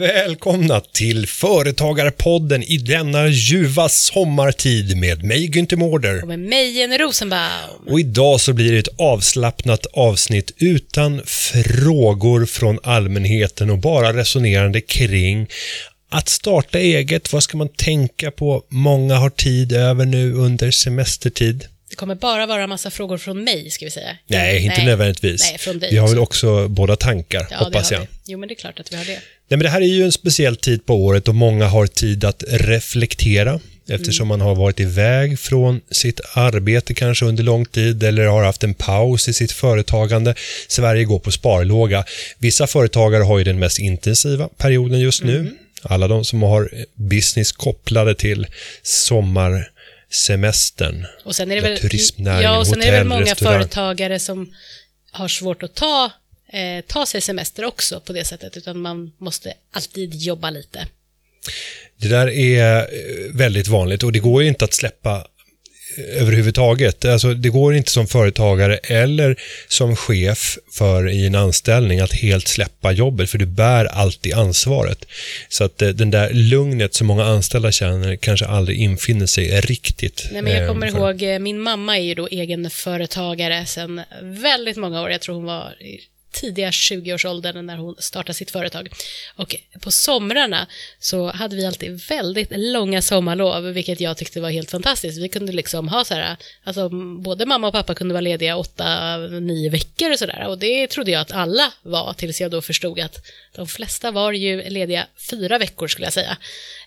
Välkomna till Företagarpodden i denna ljuva sommartid med mig Günther Mårder. Och med mig Jenny Rosenbaum. Och idag så blir det ett avslappnat avsnitt utan frågor från allmänheten och bara resonerande kring att starta eget, vad ska man tänka på? Många har tid över nu under semestertid. Det kommer bara vara massa frågor från mig, ska vi säga. Nej, inte nödvändigtvis. Nej, från dig vi har väl också. också båda tankar, Ja, hoppas jag. vi. Jo, men det är klart att vi har det. Nej, men det här är ju en speciell tid på året och många har tid att reflektera eftersom man har varit iväg från sitt arbete kanske under lång tid eller har haft en paus i sitt företagande. Sverige går på sparlåga. Vissa företagare har ju den mest intensiva perioden just nu. Alla de som har business kopplade till sommarsemestern. Och sen är det väl, turismnäringen, ja, och sen är det väl hotell, många restaurang. företagare som har svårt att ta, eh, ta sig semester också på det sättet, utan man måste alltid jobba lite. Det där är eh, väldigt vanligt och det går ju inte att släppa eh, överhuvudtaget. Alltså, det går inte som företagare eller som chef för i en anställning att helt släppa jobbet för du bär alltid ansvaret. Så att eh, den där lugnet som många anställda känner kanske aldrig infinner sig riktigt. Nej, men jag eh, kommer för- ihåg, min mamma är ju då egenföretagare sedan väldigt många år. Jag tror hon var tidiga 20-årsåldern när hon startade sitt företag. Och på somrarna så hade vi alltid väldigt långa sommarlov, vilket jag tyckte var helt fantastiskt. Vi kunde liksom ha så här, alltså både mamma och pappa kunde vara lediga åtta, nio veckor och sådär. Och det trodde jag att alla var, tills jag då förstod att de flesta var ju lediga fyra veckor skulle jag säga,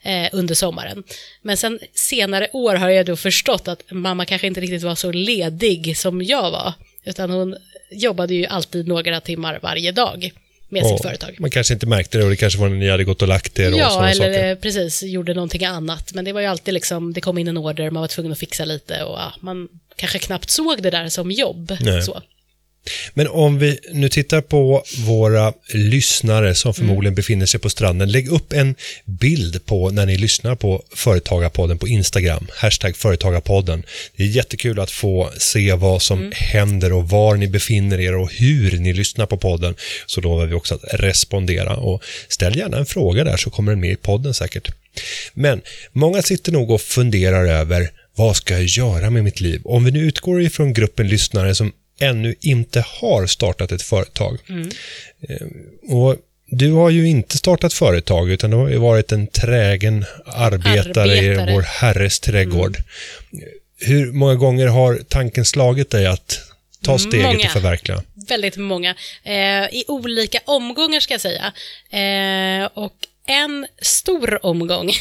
eh, under sommaren. Men sen senare år har jag då förstått att mamma kanske inte riktigt var så ledig som jag var, utan hon jobbade ju alltid några timmar varje dag med sitt företag. Man kanske inte märkte det och det kanske var när ni hade gått och lagt er och Ja, eller saker. eh, precis, gjorde någonting annat. Men det var ju alltid liksom, det kom in en order, man var tvungen att fixa lite och ja, man kanske knappt såg det där som jobb. Nej. Så. Men om vi nu tittar på våra lyssnare som Mm. förmodligen befinner sig på stranden. Lägg upp en bild på när ni lyssnar på Företagarpodden på Instagram. Hashtag Företagarpodden. Det är jättekul att få se vad som Mm. händer och var ni befinner er och hur ni lyssnar på podden. Så lovar vi också att respondera och ställ gärna en fråga där så kommer den med i podden säkert. Men många sitter nog och funderar över vad ska jag göra med mitt liv? Om vi nu utgår ifrån gruppen lyssnare som ännu inte har startat ett företag. Eh, Och du har ju inte startat företag utan du har ju varit en trägen arbetare, i Arbetare. vår herres trädgård. Hur många gånger har tanken slagit dig att ta steget Många. och förverkliga? Väldigt många. Eh, I olika omgångar ska jag säga. Eh, och en stor omgång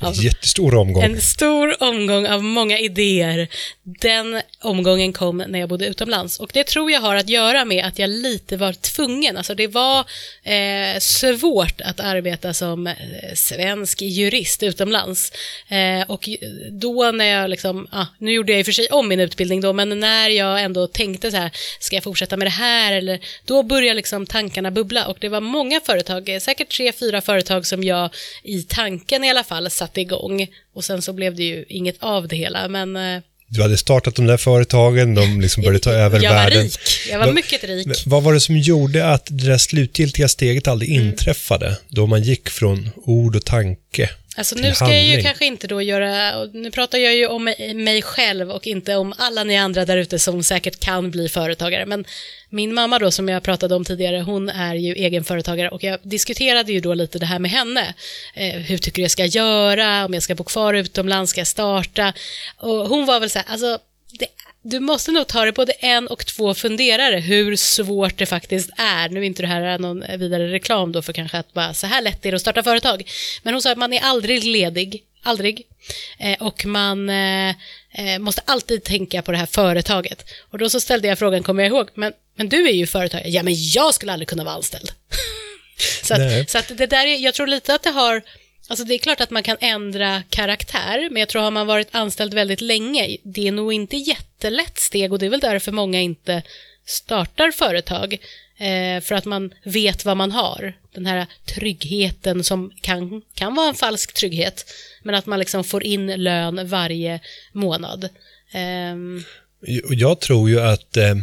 av Jättestor omgång. En stor omgång av många idéer. Den omgången kom när jag bodde utomlands. Och det tror jag har att göra med att jag lite var tvungen. Alltså det var eh, svårt att arbeta som eh, svensk jurist utomlands. Eh, och då när jag liksom, ah, nu gjorde jag i och för sig om min utbildning då, men när jag ändå tänkte så här, ska jag fortsätta med det här? Eller, då började liksom tankarna bubbla. Och det var många företag, eh, säkert tre, fyra företag som jag i tanken i alla fall satte igång. Och sen så blev det ju inget av det hela, men eh, Du hade startat de där företagen, de liksom började ta över jag var världen. rik. Jag var mycket rik. Vad var det som gjorde att det där slutgiltiga steget aldrig Mm. inträffade? Då man gick från ord och tanke Alltså nu ska jag ju handling. kanske inte då göra, nu pratar jag ju om mig- själv och inte om alla ni andra där ute som säkert kan bli företagare. Men min mamma då som jag pratade om tidigare, hon är ju egenföretagare och jag diskuterade ju då lite det här med henne. Eh, hur tycker du jag ska göra, om jag ska bo kvar utomlands, ska jag starta? Och hon var väl så här, alltså du måste nog ta det både en och två funderare hur svårt det faktiskt är. Nu är inte det här någon vidare reklam då för kanske att bara så här lätt är det att starta företag. Men hon sa att man är aldrig ledig, aldrig. Eh, och man eh, eh, måste alltid tänka på det här företaget. Och då så ställde jag frågan, kommer jag ihåg, men, men du är ju företagare. Ja, men jag skulle aldrig kunna vara anställd. så att, så att det där är, jag tror lite att det har Alltså det är klart att man kan ändra karaktär, men jag tror har man varit anställd väldigt länge, det är nog inte jättelätt steg och det är väl därför många inte startar företag. Eh, för att man vet vad man har. Den här tryggheten som kan, kan vara en falsk trygghet. Men att man liksom får in lön varje månad. Ehm. Jag tror ju att eh,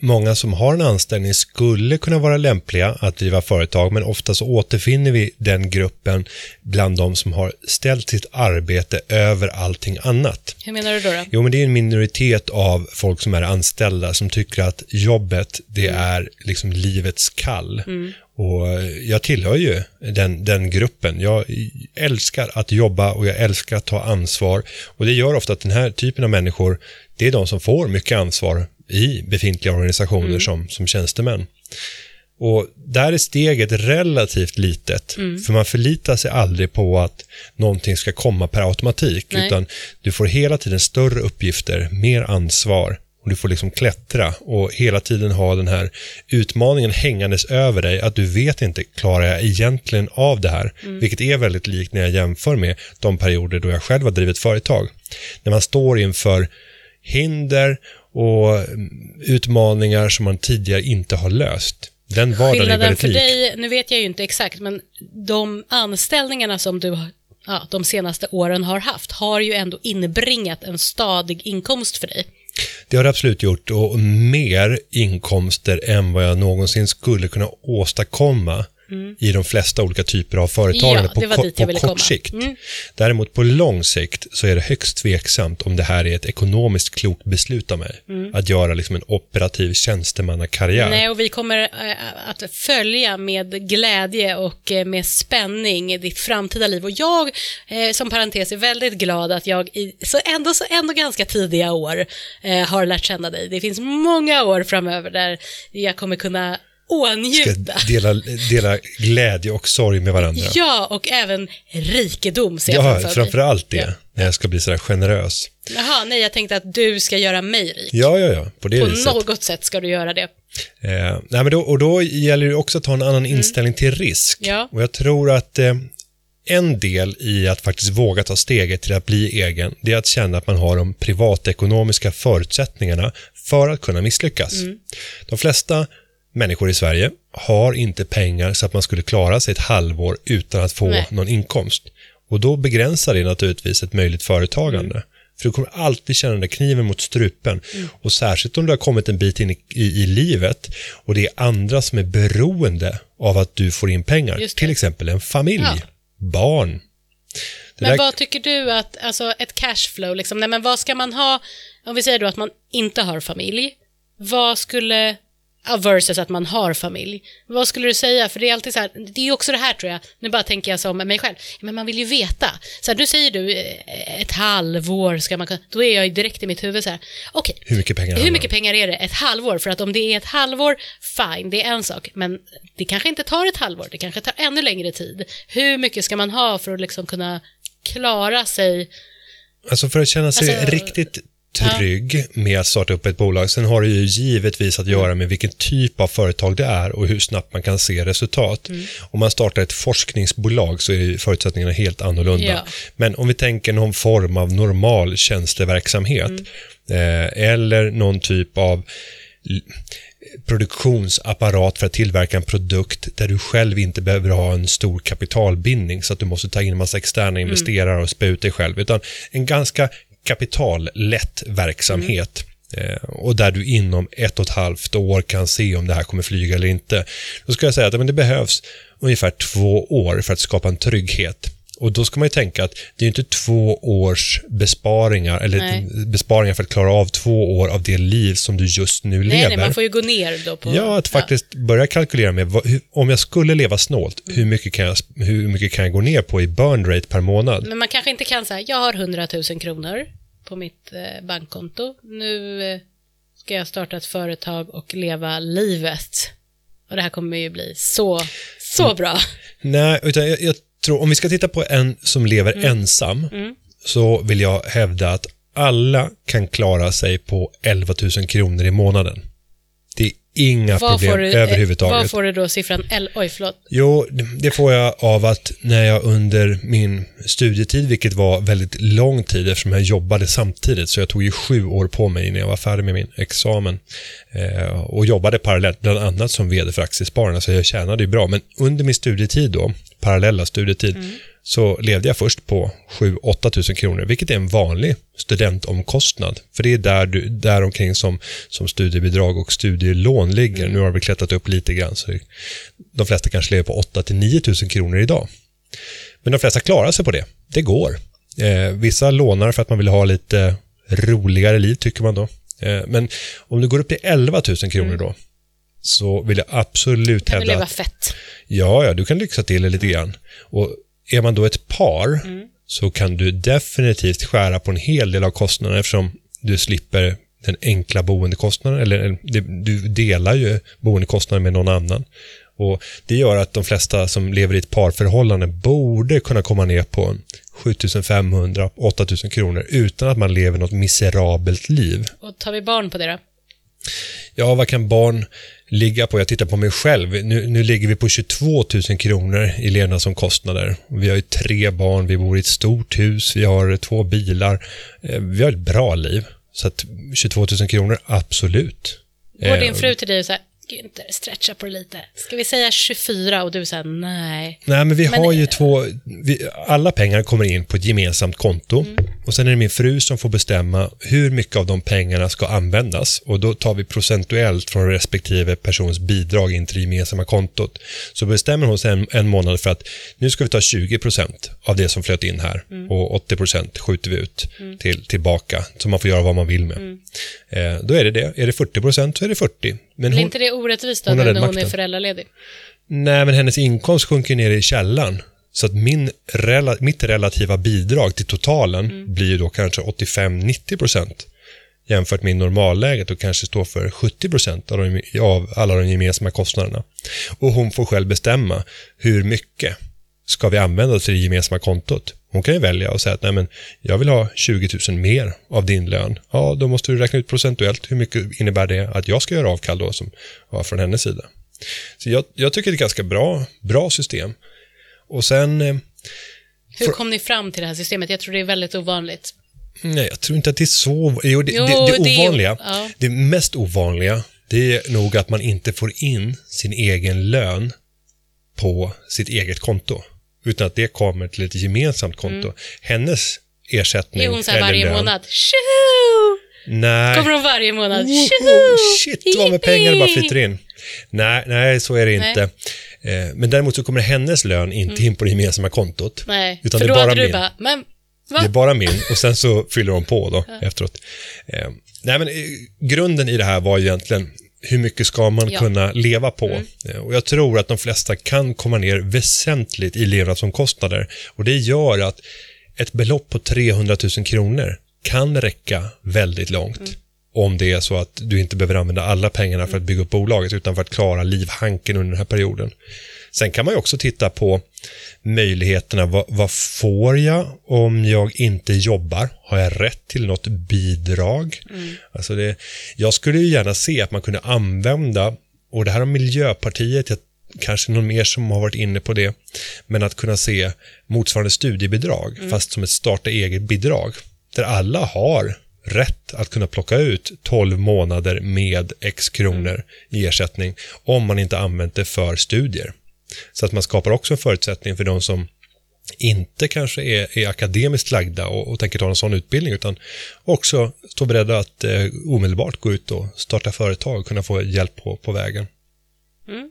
många som har en anställning skulle kunna vara lämpliga att driva företag, men ofta så återfinner vi den gruppen bland de som har ställt sitt arbete över allting annat. hur menar du då? då? Jo, men det är en minoritet av folk som är anställda som tycker att jobbet, det är liksom livets kall. Och jag tillhör ju den, den gruppen. Jag älskar att jobba och jag älskar att ta ansvar. Och det gör ofta att den här typen av människor, det är de som får mycket ansvar i befintliga organisationer som, som tjänstemän. Och där är steget relativt litet, för man förlitar sig aldrig på att någonting ska komma per automatik, Nej. utan du får hela tiden större uppgifter, mer ansvar och du får liksom klättra och hela tiden ha den här utmaningen hängandes över dig, att du vet inte, klarar jag egentligen av det här? Vilket är väldigt likt när jag jämför med de perioder då jag själv har drivit företag. När man står inför hinder och mm, utmaningar som man tidigare inte har löst. Den vardagen är Skillnaden väldigt för lik. dig, nu vet jag ju inte exakt, men de anställningarna som du ja, de senaste åren har haft har ju ändå inbringat en stadig inkomst för dig. Det har det absolut gjort och mer inkomster än vad jag någonsin skulle kunna åstadkomma i de flesta olika typer av företagande Mm. Ja, på, ko- på kort komma. sikt. Mm. Däremot på lång sikt så är det högst tveksamt om det här är ett ekonomiskt klokt beslut av mig. Att göra liksom en operativ tjänstemannakarriär. Mm. Nej, och vi kommer eh, att följa med glädje och eh, med spänning ditt framtida liv. Och jag, eh, som parentes, är väldigt glad att jag i så ändå, så ändå ganska tidiga år har lärt känna dig. Det finns många år framöver där jag kommer kunna Ska ånjuta. dela, dela glädje och sorg med varandra. Ja, och även rikedom ser jag Ja, framför framför allt det. Ja. När jag ska bli sådär generös. Jaha, nej, jag tänkte att du ska göra mig rik. Ja, ja, ja. På det På viset. något sätt ska du göra det. Eh, nej, men då, och då gäller det också att ha en annan inställning till risk. Mm. Ja. Och jag tror att eh, en del i att faktiskt våga ta steget till att bli egen, det är att känna att man har de privatekonomiska förutsättningarna för att kunna misslyckas. Mm. De flesta människor i Sverige har inte pengar så att man skulle klara sig ett halvår utan att få Nej. någon inkomst. Och då begränsar det naturligtvis ett möjligt företagande. Mm. För du kommer alltid känna den där kniven mot strupen. Och särskilt om du har kommit en bit in i, i, i livet och det är andra som är beroende av att du får in pengar. Till exempel en familj, Ja. barn. Det Men där- vad tycker du att, alltså ett cashflow, liksom, nej men vad ska man ha, om vi säger då att man inte har familj, vad skulle, versus att man har familj, vad skulle du säga? För det är alltid så här, det är också det här tror jag, nu bara tänker jag som mig själv, men man vill ju veta. Så här, nu säger du eh, ett halvår ska man kunna, då är jag ju direkt i mitt huvud så här, okej, Hur mycket pengar hur mycket pengar är det? Ett halvår? För att om det är ett halvår, fine, det är en sak. Men det kanske inte tar ett halvår, det kanske tar ännu längre tid. Hur mycket ska man ha för att liksom kunna klara sig? Alltså för att känna sig Alltså, riktigt trygg med att starta upp ett bolag. Sen har det ju givetvis att göra med vilken typ av företag det är och hur snabbt man kan se resultat. Mm. Om man startar ett forskningsbolag så är förutsättningarna helt annorlunda. Ja. Men om vi tänker någon form av normal tjänsteverksamhet Mm. eh, eller någon typ av produktionsapparat för att tillverka en produkt där du själv inte behöver ha en stor kapitalbindning så att du måste ta in en massa externa investerare och spä ut dig själv, utan en ganska kapitallätt verksamhet. Mm. Eh, och där du inom ett och ett halvt år kan se om det här kommer flyga eller inte. Då ska jag säga att men det behövs ungefär två år för att skapa en trygghet. Och då ska man ju tänka att det är inte två års besparingar, eller Nej. besparingar för att klara av två år av det liv som du just nu Nej, lever. nej, man får ju gå ner då på... Ja, att faktiskt börja kalkylera med vad, hur, om jag skulle leva snålt, hur, mycket kan jag, hur mycket kan jag gå ner på i burn rate per månad? Men man kanske inte kan säga, jag har 100 000 kronor på mitt eh, bankkonto. Nu eh, ska jag starta ett företag och leva livet. Och det här kommer ju bli så, så Mm. bra. Nej, utan jag, jag tror, om vi ska titta på en som lever Mm. ensam, så vill jag hävda att alla kan klara sig på 11 000 kronor i månaden. Det är inga Vad problem du, eh, överhuvudtaget. vad får du då siffran L? Oj, förlåt. Jo, det får jag av att när jag under min studietid, vilket var väldigt lång tid eftersom jag jobbade samtidigt, så jag tog ju sju år på mig när jag var färdig med min examen eh, och jobbade parallellt, bland annat som vd för Aktiespararna, så jag tjänade ju bra. Men under min studietid då, parallella studietid, så levde jag först på 7-8 tusen kronor, vilket är en vanlig studentomkostnad. För det är där, du, där omkring som, som studiebidrag och studielån ligger. Nu har vi klättrat upp lite grann, så de flesta kanske lever på 8-9 tusen kronor idag. Men de flesta klarar sig på det. Det går. Eh, vissa lånar för att man vill ha lite roligare liv, tycker man då. Eh, men om du går upp till 11 000 kronor då, så vill jag absolut Kan du hävda leva att fett? Ja, ja, du kan lyxa till det lite grann. Och är man då ett par så kan du definitivt skära på en hel del av kostnaderna eftersom du slipper den enkla boendekostnaden, eller du delar ju boendekostnaden med någon annan. Och Det gör att de flesta som lever i ett parförhållande borde kunna komma ner på en 7500-8000 kronor utan att man lever något miserabelt liv. Och tar vi barn på det då? Ja, vad kan barn ligga på? Jag tittar på mig själv. Nu, nu ligger vi på 22 000 kronor i levnadsomkostnader. Vi har ju tre barn, vi bor i ett stort hus, vi har två bilar. Eh, Vi har ett bra liv. Så att 22 000 kronor, absolut. Går Eh, din fru till dig och säger Günther, stretcha på det lite. Ska vi säga 24 och du säger nej. Nej, men vi Men- har ju två... Vi, alla pengar kommer in på ett gemensamt konto. Och sen är det min fru som får bestämma hur mycket av de pengarna ska användas. Och då tar vi procentuellt från respektive persons bidrag in till det gemensamma kontot. Så bestämmer hon sig en, månad för att nu ska vi ta 20% av det som flöt in här. Och 80% skjuter vi ut till, tillbaka. Så man får göra vad man vill med. Eh, då är det det. Är det 40% så är det 40. Men Blir hon, inte det orättvist då hon när hon är föräldraledig? Nej, men hennes inkomst sjunker ner i källan. Så att min, rela, mitt relativa bidrag till totalen blir ju då kanske 85-90 procent. Jämfört med normalläget och kanske står för 70 procent av, de- av alla de gemensamma kostnaderna. Och hon får själv bestämma hur mycket ska vi använda till det gemensamma kontot. Hon kan ju välja och säga att Nej, men jag vill ha 20 000 mer av din lön. Ja, då måste du räkna ut procentuellt hur mycket innebär det att jag ska göra avkall då som var från hennes sida. Så jag, jag tycker det är ett ganska bra, bra system. Och sen, eh, Hur kom ni fram till det här systemet? Jag tror det är väldigt ovanligt. nej, jag tror inte att det är så, jo, det, Jo, det, det det ovanliga, ja. det mest ovanliga, det är nog att man inte får in sin egen lön på sitt eget konto. Utan att det kommer till ett gemensamt konto. Hennes ersättning Mm. Är hon så här varje lön, månad? Tjoho! Nej. Kommer hon varje månad? Woho! Tjoho! Shit vad med pengar det bara flyter in. Nej, nej, så är det Nej. inte. Eh, Men däremot så kommer hennes lön inte in på det gemensamma kontot. Nej, Utan för det då är bara hade du min. bara, men Det va? är bara min och sen så fyller de på då efteråt. Eh, nej men eh, grunden i det här var egentligen hur mycket ska man Ja. kunna leva på? Eh, Och jag tror att de flesta kan komma ner väsentligt i levnadsomkostnader. Och det gör att ett belopp på 300 000 kronor kan räcka väldigt långt. Om det är så att du inte behöver använda alla pengarna för att bygga upp bolaget utan för att klara livhanken under den här perioden. Sen kan man ju också titta på möjligheterna. Vad, vad får jag om jag inte jobbar? Har jag rätt till något bidrag? Alltså det, jag skulle ju gärna se att man kunde använda, och det här har Miljöpartiet, jag, kanske någon mer som har varit inne på det, men att kunna se motsvarande studiebidrag, fast som ett starta eget-bidrag, där alla har rätt att kunna plocka ut 12 månader med x kronor i ersättning om man inte använt det för studier. Så att man skapar också en förutsättning för de som inte kanske är, är akademiskt lagda och, och tänker ta en sån utbildning utan också står beredda att eh, omedelbart gå ut och starta företag och kunna få hjälp på, på vägen. Mm.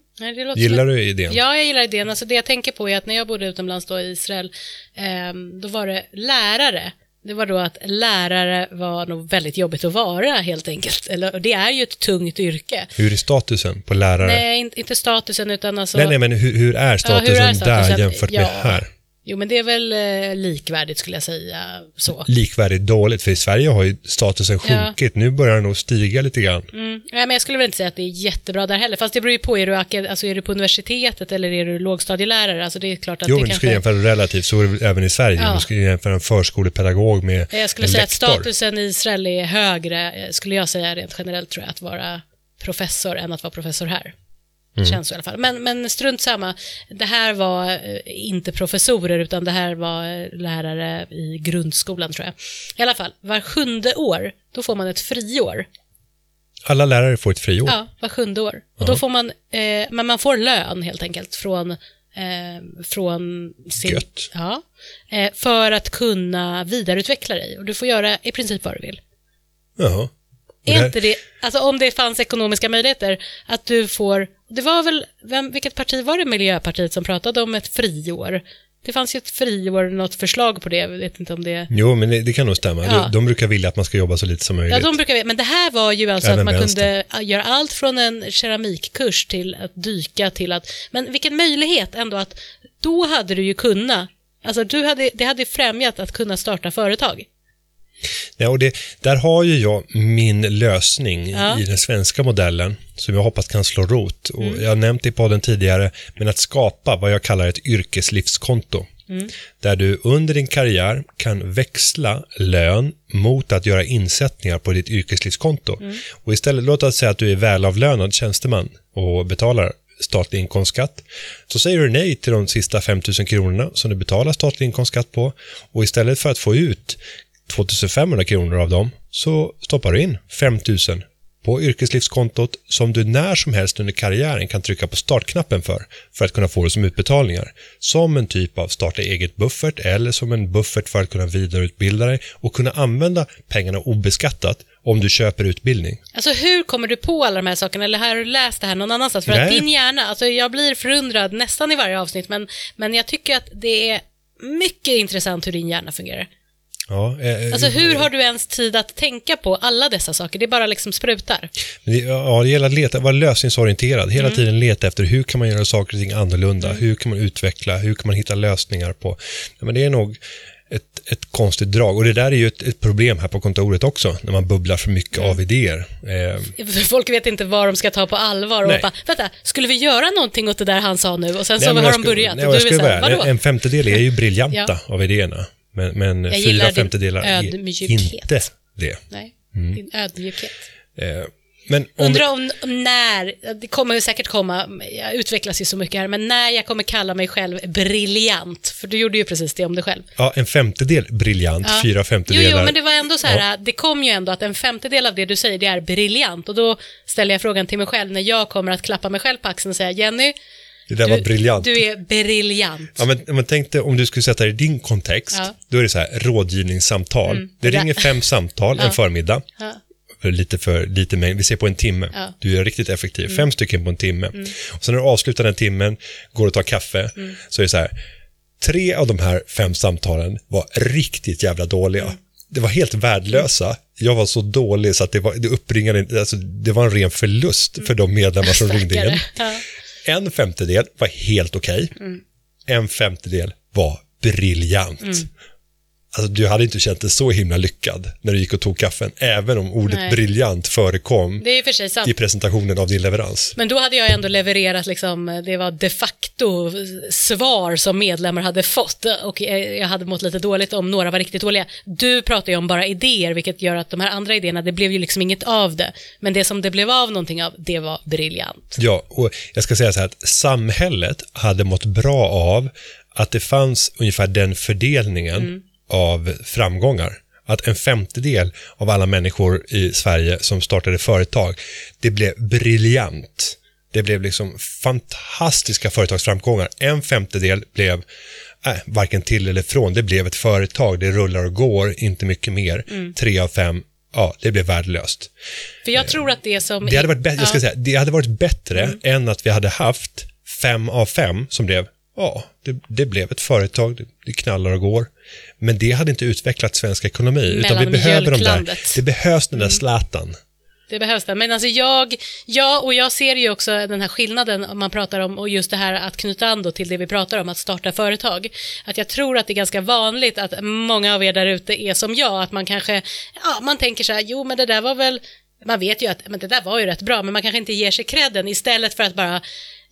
Gillar du idén? Ja, jag gillar idén. Alltså det jag tänker på är att när jag bodde utomlands då i Israel, ehm, då var det lärare. Det var då att lärare var nog väldigt jobbigt att vara helt enkelt. Eller, det är ju ett tungt yrke. Hur är statusen på lärare? Nej, Nej, inte, inte statusen utan alltså... nej, men hur, hur är statusen, hur är där statusen? jämfört med Ja. här? Jo, men det är väl eh, likvärdigt skulle jag säga så. Likvärdigt dåligt, för i Sverige har ju statusen Ja. sjunkit. Nu börjar den nog stiga lite grann. Mm. Nej, men jag skulle väl inte säga att det är jättebra där heller. Fast det beror ju på, är du, alltså, är du på universitetet eller är du lågstadielärare? Alltså det är klart att Jo, det men du ska jämföra relativt, så är det även i Sverige. Ja. Du ska jämföra en förskolepedagog med Jag skulle en säga att lektor. statusen i Israel är högre, skulle jag säga rent generellt tror jag, att vara professor än att vara professor här. Känns så i alla fall. Men, men strunt samma. Det här var eh, inte professorer utan det här var eh, lärare i grundskolan tror jag. I alla fall, var sjunde år, då får man ett friår. Alla lärare får ett friår. Ja, var sjunde år. Och då får man, eh, men man får lön helt enkelt från, eh, från sin... Gött. Ja, eh, för att kunna vidareutveckla dig. Och du får göra i princip vad du vill. Jaha. Är inte det, alltså om det fanns ekonomiska möjligheter, att du får, det var väl, vem, vilket parti var det Miljöpartiet som pratade om ett friår? Det fanns ju ett friår, något förslag på det, jag vet inte om det... Jo, men det, det kan nog stämma. Ja. De, de brukar vilja att man ska jobba så lite som möjligt. Ja, de brukar men det här var ju alltså Även att man vänster. kunde göra allt från en keramikkurs till att dyka till att, men vilken möjlighet ändå att, då hade du ju kunnat, alltså du hade, det hade främjat att kunna starta företag. Ja, och det, där har ju jag min lösning Ja. Mm. i den svenska modellen som jag hoppas kan slå rot. Och Jag har nämnt det i podden tidigare, men att skapa vad jag kallar ett yrkeslivskonto. Mm. Där du under din karriär kan växla lön mot att göra insättningar på ditt yrkeslivskonto. Mm. Och istället, låt oss säga att du är välavlönad tjänsteman och betalar statlig inkomstskatt. Så säger du nej till de sista 5 000 kronorna som du betalar statlig inkomstskatt på och istället för att få ut 2500 kronor av dem så stoppar du in 5 000 på yrkeslivskontot som du när som helst under karriären kan trycka på startknappen för, för att kunna få det som utbetalningar. Som en typ av starta eget buffert eller som en buffert för att kunna vidareutbilda dig och kunna använda pengarna obeskattat om du köper utbildning. Alltså hur kommer du på alla de här sakerna, eller har du läst det här någon annanstans? För att Nej. din hjärna, alltså jag blir förundrad nästan i varje avsnitt, men, men jag tycker att det är mycket intressant hur din hjärna fungerar. Ja, eh, Alltså hur har du ens tid att tänka på alla dessa saker? Det är bara liksom sprutar. Det- Ja, det gäller att leta, vara lösningsorienterad. Hela tiden leta efter hur kan man göra saker och ting annorlunda? Hur kan man utveckla? Hur kan man hitta lösningar på? Ja, men det är nog ett, ett konstigt drag. Och det där är ju ett, ett problem här på kontoret också, när man bubblar för mycket av idéer. Eh, Folk vet inte vad de ska ta på allvar och Nej. bara, vänta, skulle vi göra någonting åt det där han sa nu? Och sen så nej, men har jag de börjat. Nej, och jag så här, ärlig. vadå? En femtedel är ju briljanta Ja. av idéerna. Men, men fyra femtedelar är inte det. Nej, Mm. din ödmjukhet. Eh, men om Undrar om, om när, det kommer säkert komma, jag utvecklas ju så mycket här, men när jag kommer kalla mig själv briljant, för du gjorde ju precis det om dig själv. ja, en femtedel briljant, Ja. fyra Jo, femtedelar. jo, men det var ändå så här, det kom ju ändå att en femtedel av det du säger, det är briljant. Och då ställer jag frågan till mig själv när jag kommer att klappa mig själv på axeln och säga, Jenny, det där du, var briljant. du är briljant. Ja, men, men tänk dig om du skulle sätta det i din kontext, Ja. då är det så här rådgivningssamtal. Det Ja. ringer fem samtal en förmiddag, för lite för lite mängd, vi ser på en timme. Ja. Du är riktigt effektiv, fem stycken på en timme. Och sen när du avslutar den timmen, går och tar kaffe, så är det så här, tre av de här fem samtalen var riktigt jävla dåliga. Det var helt värdelösa. Jag var så dålig så att det, var, det uppringade, alltså, det var en ren förlust för de medlemmar som ringde in. Ja. En femtedel var helt okej. En femtedel var briljant. Alltså, du hade inte känt dig så himla lyckad när du gick och tog kaffen, även om ordet Nej. briljant förekom i presentationen av din leverans. Men då hade jag ändå levererat, liksom, det var de facto svar som medlemmar hade fått och jag hade mått lite dåligt om några var riktigt dåliga. Du pratar ju om bara idéer, vilket gör att de här andra idéerna, det blev ju liksom inget av det. Men det som det blev av någonting av, det var briljant. Ja, och jag ska säga så här att samhället hade mått bra av att det fanns ungefär den fördelningen av framgångar. Att en femtedel av alla människor i Sverige som startade företag, det blev briljant. Det blev liksom fantastiska företagsframgångar. En femtedel blev äh, varken till eller från. Det blev ett företag, det rullar och går, inte mycket mer. Tre av fem, ja, det blev värdelöst. För jag tror att det som... Det hade varit, bä- jag ska Ja. säga, det hade varit bättre än att vi hade haft fem av fem som blev, ja, det, det blev ett företag, det, det knallar och går. Men det hade inte utvecklat svensk ekonomi. utan vi behöver de där, det behövs den där Zlatan. Det behövs det. Men alltså jag, ja, och jag ser ju också den här skillnaden man pratar om, och just det här att knyta an då till det vi pratar om, att starta företag. Att jag tror att det är ganska vanligt att många av er där ute är som jag, att man kanske, ja, man tänker så här, jo men det där var väl, man vet ju att men det där var ju rätt bra, men man kanske inte ger sig credden istället för att bara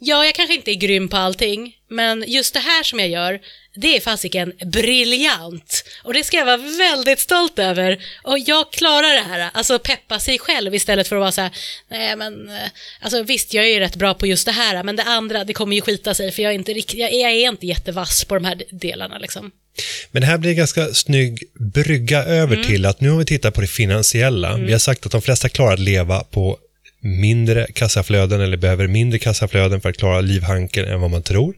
ja, jag kanske inte är grym på allting, men just det här som jag gör, det är fasiken briljant. Och det ska jag vara väldigt stolt över. Och jag klarar det här, alltså peppa sig själv istället för att vara så här, nej men, eh, alltså visst jag är ju rätt bra på just det här, men det andra, det kommer ju skita sig, för jag är inte, jag är, jag är inte jättevass på de här delarna liksom. Men det här blir en ganska snygg brygga över Mm. till att nu har vi tittat på det finansiella. Vi har sagt att de flesta klarar att leva på mindre kassaflöden eller behöver mindre kassaflöden för att klara livhanken än vad man tror.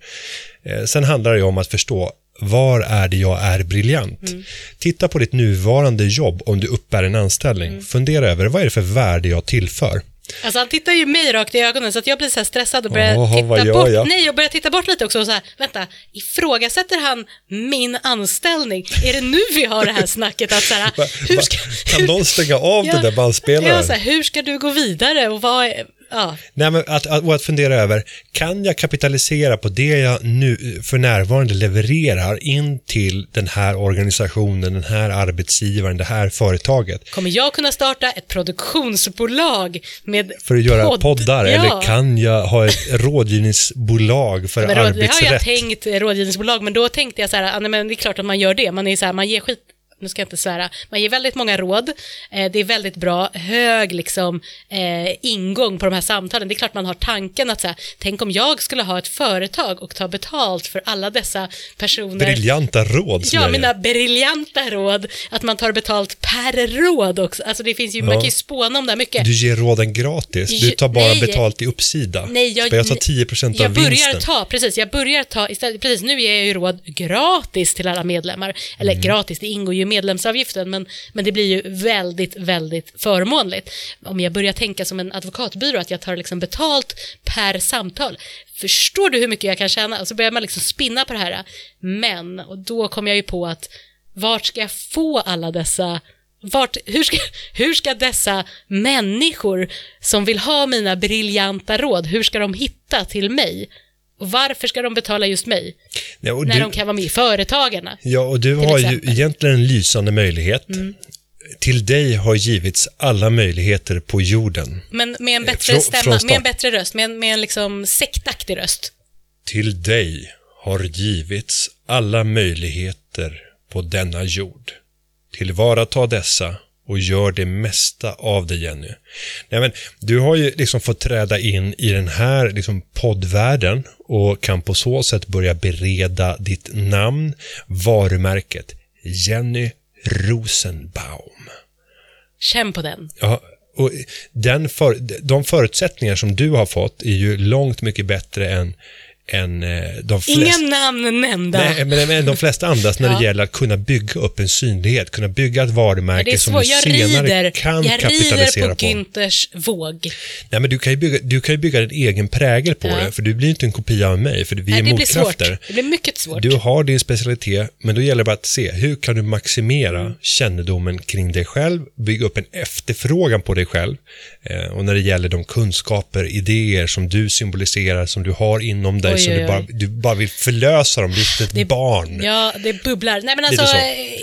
Eh, sen handlar det om att förstå var är det jag är briljant? Mm. Titta på ditt nuvarande jobb om du uppbär en anställning. Mm. Fundera över vad är det för värde jag tillför? Alltså han tittar ju mig rakt i ögonen så att jag blir så här stressad och börjar vad titta bort. jag? Nej, jag börjar titta bort lite också och så här, vänta, ifrågasätter han min anställning? Är det nu vi har det här snacket att så här, hur ska... kan någon stänga av den där bandspelaren? Ja, så här, hur ska du gå vidare och vad. Ja, Nej, men att, att, och att fundera över, kan jag kapitalisera på det jag nu för närvarande levererar in till den här organisationen, den här arbetsgivaren, det här företaget? kommer jag kunna starta ett produktionsbolag med För att göra podd? poddar? Ja. Eller kan jag ha ett rådgivningsbolag för Men råd, det har jag arbetsrätt? tänkt eh, rådgivningsbolag, men då tänkte jag så här, ah, nej, men det är klart att man gör det. Man är så här, man ger skit, nu ska jag inte svära, man ger väldigt många råd. Eh, det är väldigt bra, hög liksom eh, ingång på de här samtalen. Det är klart man har tanken att så här, tänk om jag skulle ha ett företag och ta betalt för alla dessa personer. Briljanta råd Ja, mina briljanta råd, att man tar betalt per råd också. Alltså det finns ju, man Ja. kan ju spåna om det här mycket. Du ger råden gratis, du tar bara Nej. betalt i uppsida. Nej, jag, jag tar 10% av jag börjar vinsten. ta, precis, jag börjar ta, istället, precis nu ger jag ju råd gratis till alla medlemmar. Eller Mm. gratis, det ingår ju i medlemsavgiften, men, men det blir ju väldigt, väldigt förmånligt. Om jag börjar tänka som en advokatbyrå, att jag tar liksom betalt per samtal. Förstår du hur mycket jag kan tjäna? Och så börjar man liksom spinna på det här. Men, och då kommer jag ju på att vart ska jag få alla dessa vart, hur, ska, hur ska dessa människor som vill ha mina briljanta råd, hur ska de hitta till mig? Och varför ska de betala just mig? Och När du- de kan vara med i Företagarna. Ja, och du har ju exempel. Mm. egentligen en lysande möjlighet. Till dig har givits alla möjligheter på jorden. Men med en bättre frå- stämma, med en bättre röst, med en, med en liksom sektaktig röst. Till dig har givits alla möjligheter på denna jord. Tillvarata dessa och gör det mesta av det, Jenny. Nej, men, du har ju liksom fått träda in i den här liksom, poddvärlden och kan på så sätt börja bereda ditt namn, varumärket Jenny Rosenbaum. Känn på den. Ja, och den för, de förutsättningar som du har fått är ju långt mycket bättre än, än eh, de flesta. Inga namn nämnda. Nej, men, men de flesta andras när det Ja. gäller att kunna bygga upp en synlighet, kunna bygga ett varumärke som du Jag senare rider, kan jag kapitalisera rider på, på. Günthers våg. Nej, men du kan ju bygga, du kan ju bygga din egen prägel på Ja. det, för du blir inte en kopia av mig, för vi Nej, är det blir svårt. motkrafter. Det blir mycket svårt. Du har din specialitet, men då gäller det bara att se hur kan du maximera Mm. kännedomen kring dig själv, bygga upp en efterfrågan på dig själv. Eh, och när det gäller de kunskaper, idéer som du symboliserar, som du har inom dig, Som oj, du bara, du bara vill förlösa dem, likt ett Det- barn. Ja, det bubblar. Nej, men alltså, så.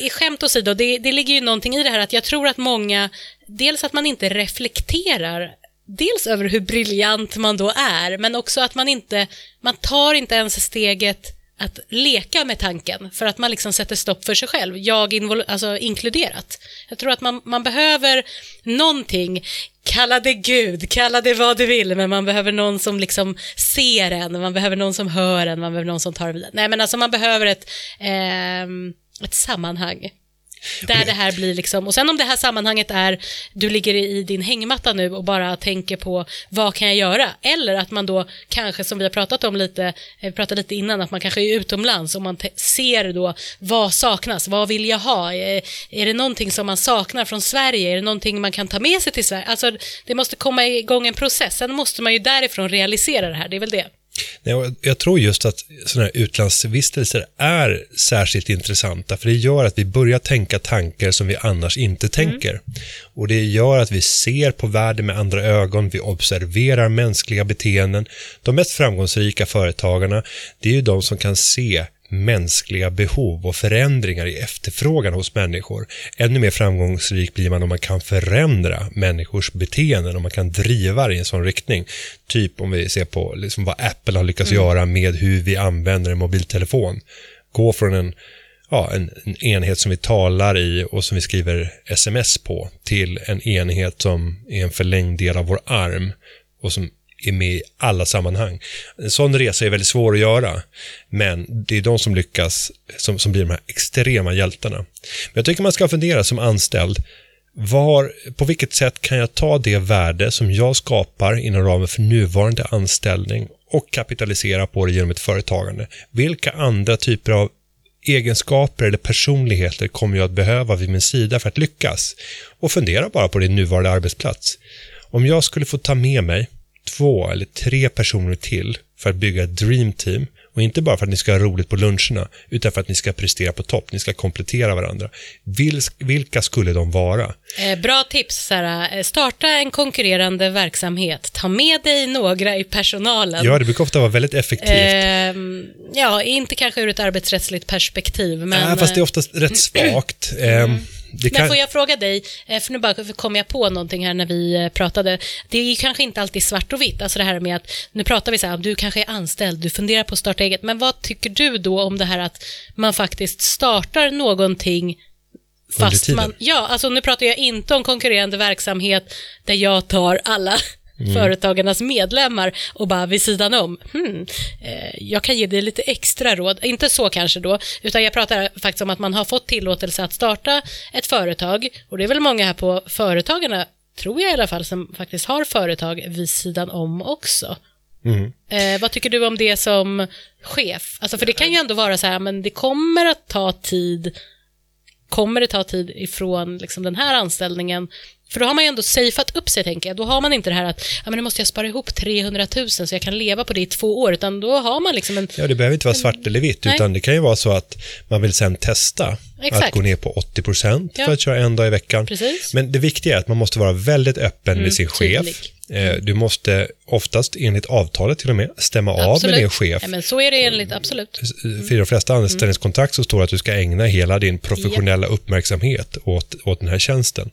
i skämt åsido, det, det ligger ju någonting i det här att jag tror att många, dels att man inte reflekterar, dels över hur briljant man då är, men också att man inte, man tar inte ens steget att leka med tanken för att man liksom sätter stopp för sig själv, jag alltså inkluderat. Jag tror att man, man behöver någonting, kalla det Gud, kalla det vad du vill, men man behöver någon som liksom ser en, man behöver någon som hör en, man behöver någon som tar en vidare. Nej men alltså man behöver ett, eh, ett sammanhang. Där det här blir liksom, och sen om det här sammanhanget är, du ligger i din hängmatta nu och bara tänker på vad kan jag göra? Eller att man då kanske, som vi har pratat om lite, eh, vi pratade lite innan, att man kanske är utomlands och man ser då vad saknas, vad vill jag ha? Är, är det någonting som man saknar från Sverige? Är det någonting man kan ta med sig till Sverige? Alltså det måste komma igång en process, sen måste man ju därifrån realisera det här, det är väl det. Nej, Jag tror just att sådana här utlandsvistelser är särskilt intressanta, för det gör att vi börjar tänka tankar som vi annars inte tänker. Och det gör att vi ser på världen med andra ögon, vi observerar mänskliga beteenden. De mest framgångsrika företagarna, det är ju de som kan se mänskliga behov och förändringar i efterfrågan hos människor. Ännu mer framgångsrik blir man om man kan förändra människors beteenden, om man kan driva det i en sån riktning. Typ om vi ser på liksom vad Apple har lyckats mm. göra med hur vi använder en mobiltelefon. Gå från en ja, en, en, enhet som vi talar i och som vi skriver sms på till en enhet som är en förlängd del av vår arm och som är med i alla sammanhang. En sån resa är väldigt svår att göra, men det är de som lyckas som, som blir de här extrema hjältarna. Men jag tycker man ska fundera som anställd, var, på vilket sätt kan jag ta det värde som jag skapar inom ramen för nuvarande anställning och kapitalisera på det genom ett företagande? Vilka andra typer av egenskaper eller personligheter kommer jag att behöva vid min sida för att lyckas? Och fundera bara på din nuvarande arbetsplats. Om jag skulle få ta med mig två eller tre personer till för att bygga ett dream team och inte bara för att ni ska ha roligt på luncherna utan för att ni ska prestera på topp, ni ska komplettera varandra. vilka skulle de vara? Eh, bra tips Sara. Eh, starta en konkurrerande verksamhet. Ta med dig några i personalen. Ja, det brukar ofta vara väldigt effektivt. Eh, ja, inte kanske ur ett arbetsrättsligt perspektiv, men... Nej, fast det är oftast rätt svagt. Mm. Kan... Men får jag fråga dig, eh, för nu bara kom jag på någonting här när vi eh, pratade. Det är ju kanske inte alltid svart och vitt, alltså det här med att nu pratar vi så här, du kanske är anställd, du funderar på att starta eget, men vad tycker du då om det här att man faktiskt startar någonting fast man, ja, alltså nu pratar jag inte om konkurrerande verksamhet där jag tar alla mm. företagarnas medlemmar och bara vid sidan om, hmm, eh, jag kan ge dig lite extra råd. Inte så kanske då, utan jag pratar faktiskt om att man har fått tillåtelse att starta ett företag och det är väl många här på Företagarna, tror jag i alla fall, som faktiskt har företag vid sidan om också. Mm. Eh, vad tycker du om det som chef? Alltså för det kan ju ändå vara så här, men det kommer att ta tid kommer det ta tid ifrån liksom, den här anställningen för då har man ju ändå safeat upp sig, tänker jag. Då har man inte det här att ja, men nu måste jag spara ihop 300 000 så jag kan leva på det i två år, utan då har man liksom en... Ja, det behöver inte vara svart eller vitt, Nej. utan det kan ju vara så att man vill sen testa Exakt. att gå ner på 80 procent ja. för att köra en dag i veckan. Precis. Men det viktiga är att man måste vara väldigt öppen mm, med sin chef. Tydlig. Eh, du måste oftast enligt avtalet till och med stämma absolut. av med din chef. Ja, men så är det enligt, absolut. Mm. För de flesta anställningskontrakt så står det att du ska ägna hela din professionella yep. uppmärksamhet åt, åt den här tjänsten.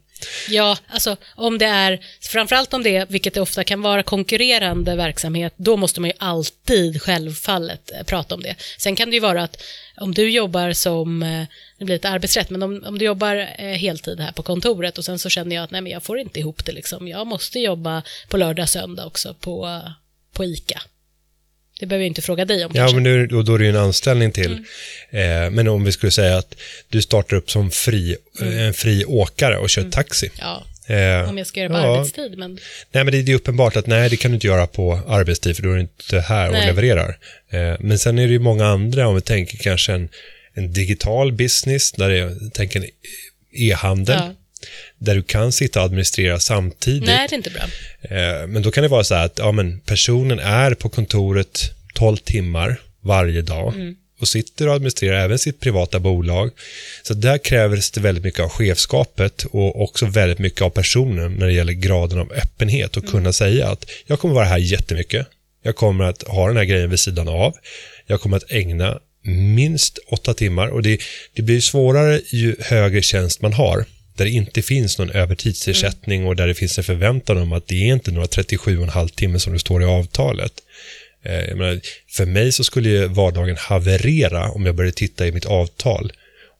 Ja, alltså om det är, framförallt om det är, vilket det ofta kan vara, konkurrerande verksamhet, då måste man ju alltid självfallet eh, prata om det. Sen kan det ju vara att om du jobbar som, eh, det blir ett lite arbetsrätt, men om, om du jobbar eh, heltid här på kontoret och sen så känner jag att nej men jag får inte ihop det liksom, jag måste jobba på lördag, söndag också på, på ICA. Det behöver jag inte fråga dig om. Ja, kanske. men nu, då, då är det ju en anställning till. Mm. Eh, men om vi skulle säga att du startar upp som fri, mm. en fri åkare och kör mm. taxi. Ja, eh, om jag ska göra det på ja. arbetstid. Men... Nej, men det, det, är uppenbart att nej, det kan du inte göra på arbetstid för då är du inte här nej. och levererar. Eh, men sen är det ju många andra, om vi tänker kanske en, en digital business, där jag tänker e-handel. Ja där du kan sitta och administrera samtidigt. Nej, det är inte bra. Eh, men då kan det vara så här att ja, men personen är på kontoret 12 timmar varje dag mm. och sitter och administrerar även sitt privata bolag. Så där krävs det väldigt mycket av chefskapet och också väldigt mycket av personen när det gäller graden av öppenhet och mm. kunna säga att jag kommer vara här jättemycket. Jag kommer att ha den här grejen vid sidan av. Jag kommer att ägna minst åtta timmar och det, det blir svårare ju högre tjänst man har där det inte finns någon övertidsersättning och där det finns en förväntan om att det är inte några 37,5 timmar som det står i avtalet. Eh, menar, för mig så skulle ju vardagen haverera om jag började titta i mitt avtal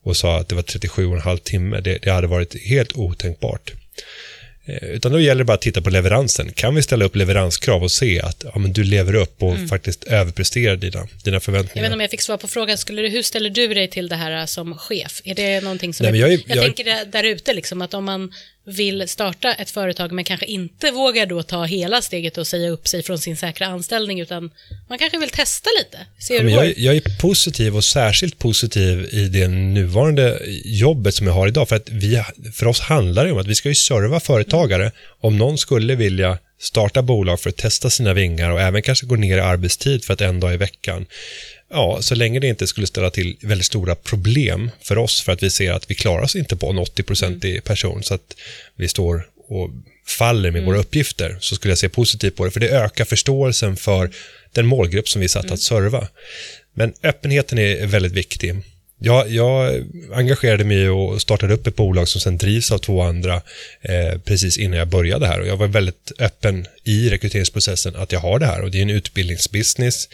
och sa att det var 37,5 timme. Det, det hade varit helt otänkbart. Eh, utan då gäller det bara att titta på leveransen. Kan vi ställa upp leveranskrav och se att ja, men du lever upp och mm. faktiskt överpresterar dina, dina förväntningar? Jag vet inte om jag fick svar på frågan. Skulle du, hur ställer du dig till det här som chef? Är det någonting som... Nej, jag, jag, jag, tänker där ute, liksom, att om man vill starta ett företag men kanske inte vågar då ta hela steget och säga upp sig från sin säkra anställning utan man kanske vill testa lite. Se ja, men jag, jag, är positiv och särskilt positiv i det nuvarande jobbet som jag har idag för att vi, för oss handlar det om att vi ska ju serva företagare. Mm. Om någon skulle vilja starta bolag för att testa sina vingar och även kanske gå ner i arbetstid för att en dag i veckan Ja, så länge det inte skulle ställa till väldigt stora problem för oss för att vi ser att vi klarar oss inte på en 80-procentig mm. person så att vi står och faller med mm. våra uppgifter så skulle jag se positivt på det för det ökar förståelsen för den målgrupp som vi är satt mm. att serva. Men öppenheten är väldigt viktig. Jag, jag engagerade mig och startade upp ett bolag som sen drivs av två andra eh, precis innan jag började här. Och jag var väldigt öppen i rekryteringsprocessen att jag har det här. Och det är en utbildningsbusiness.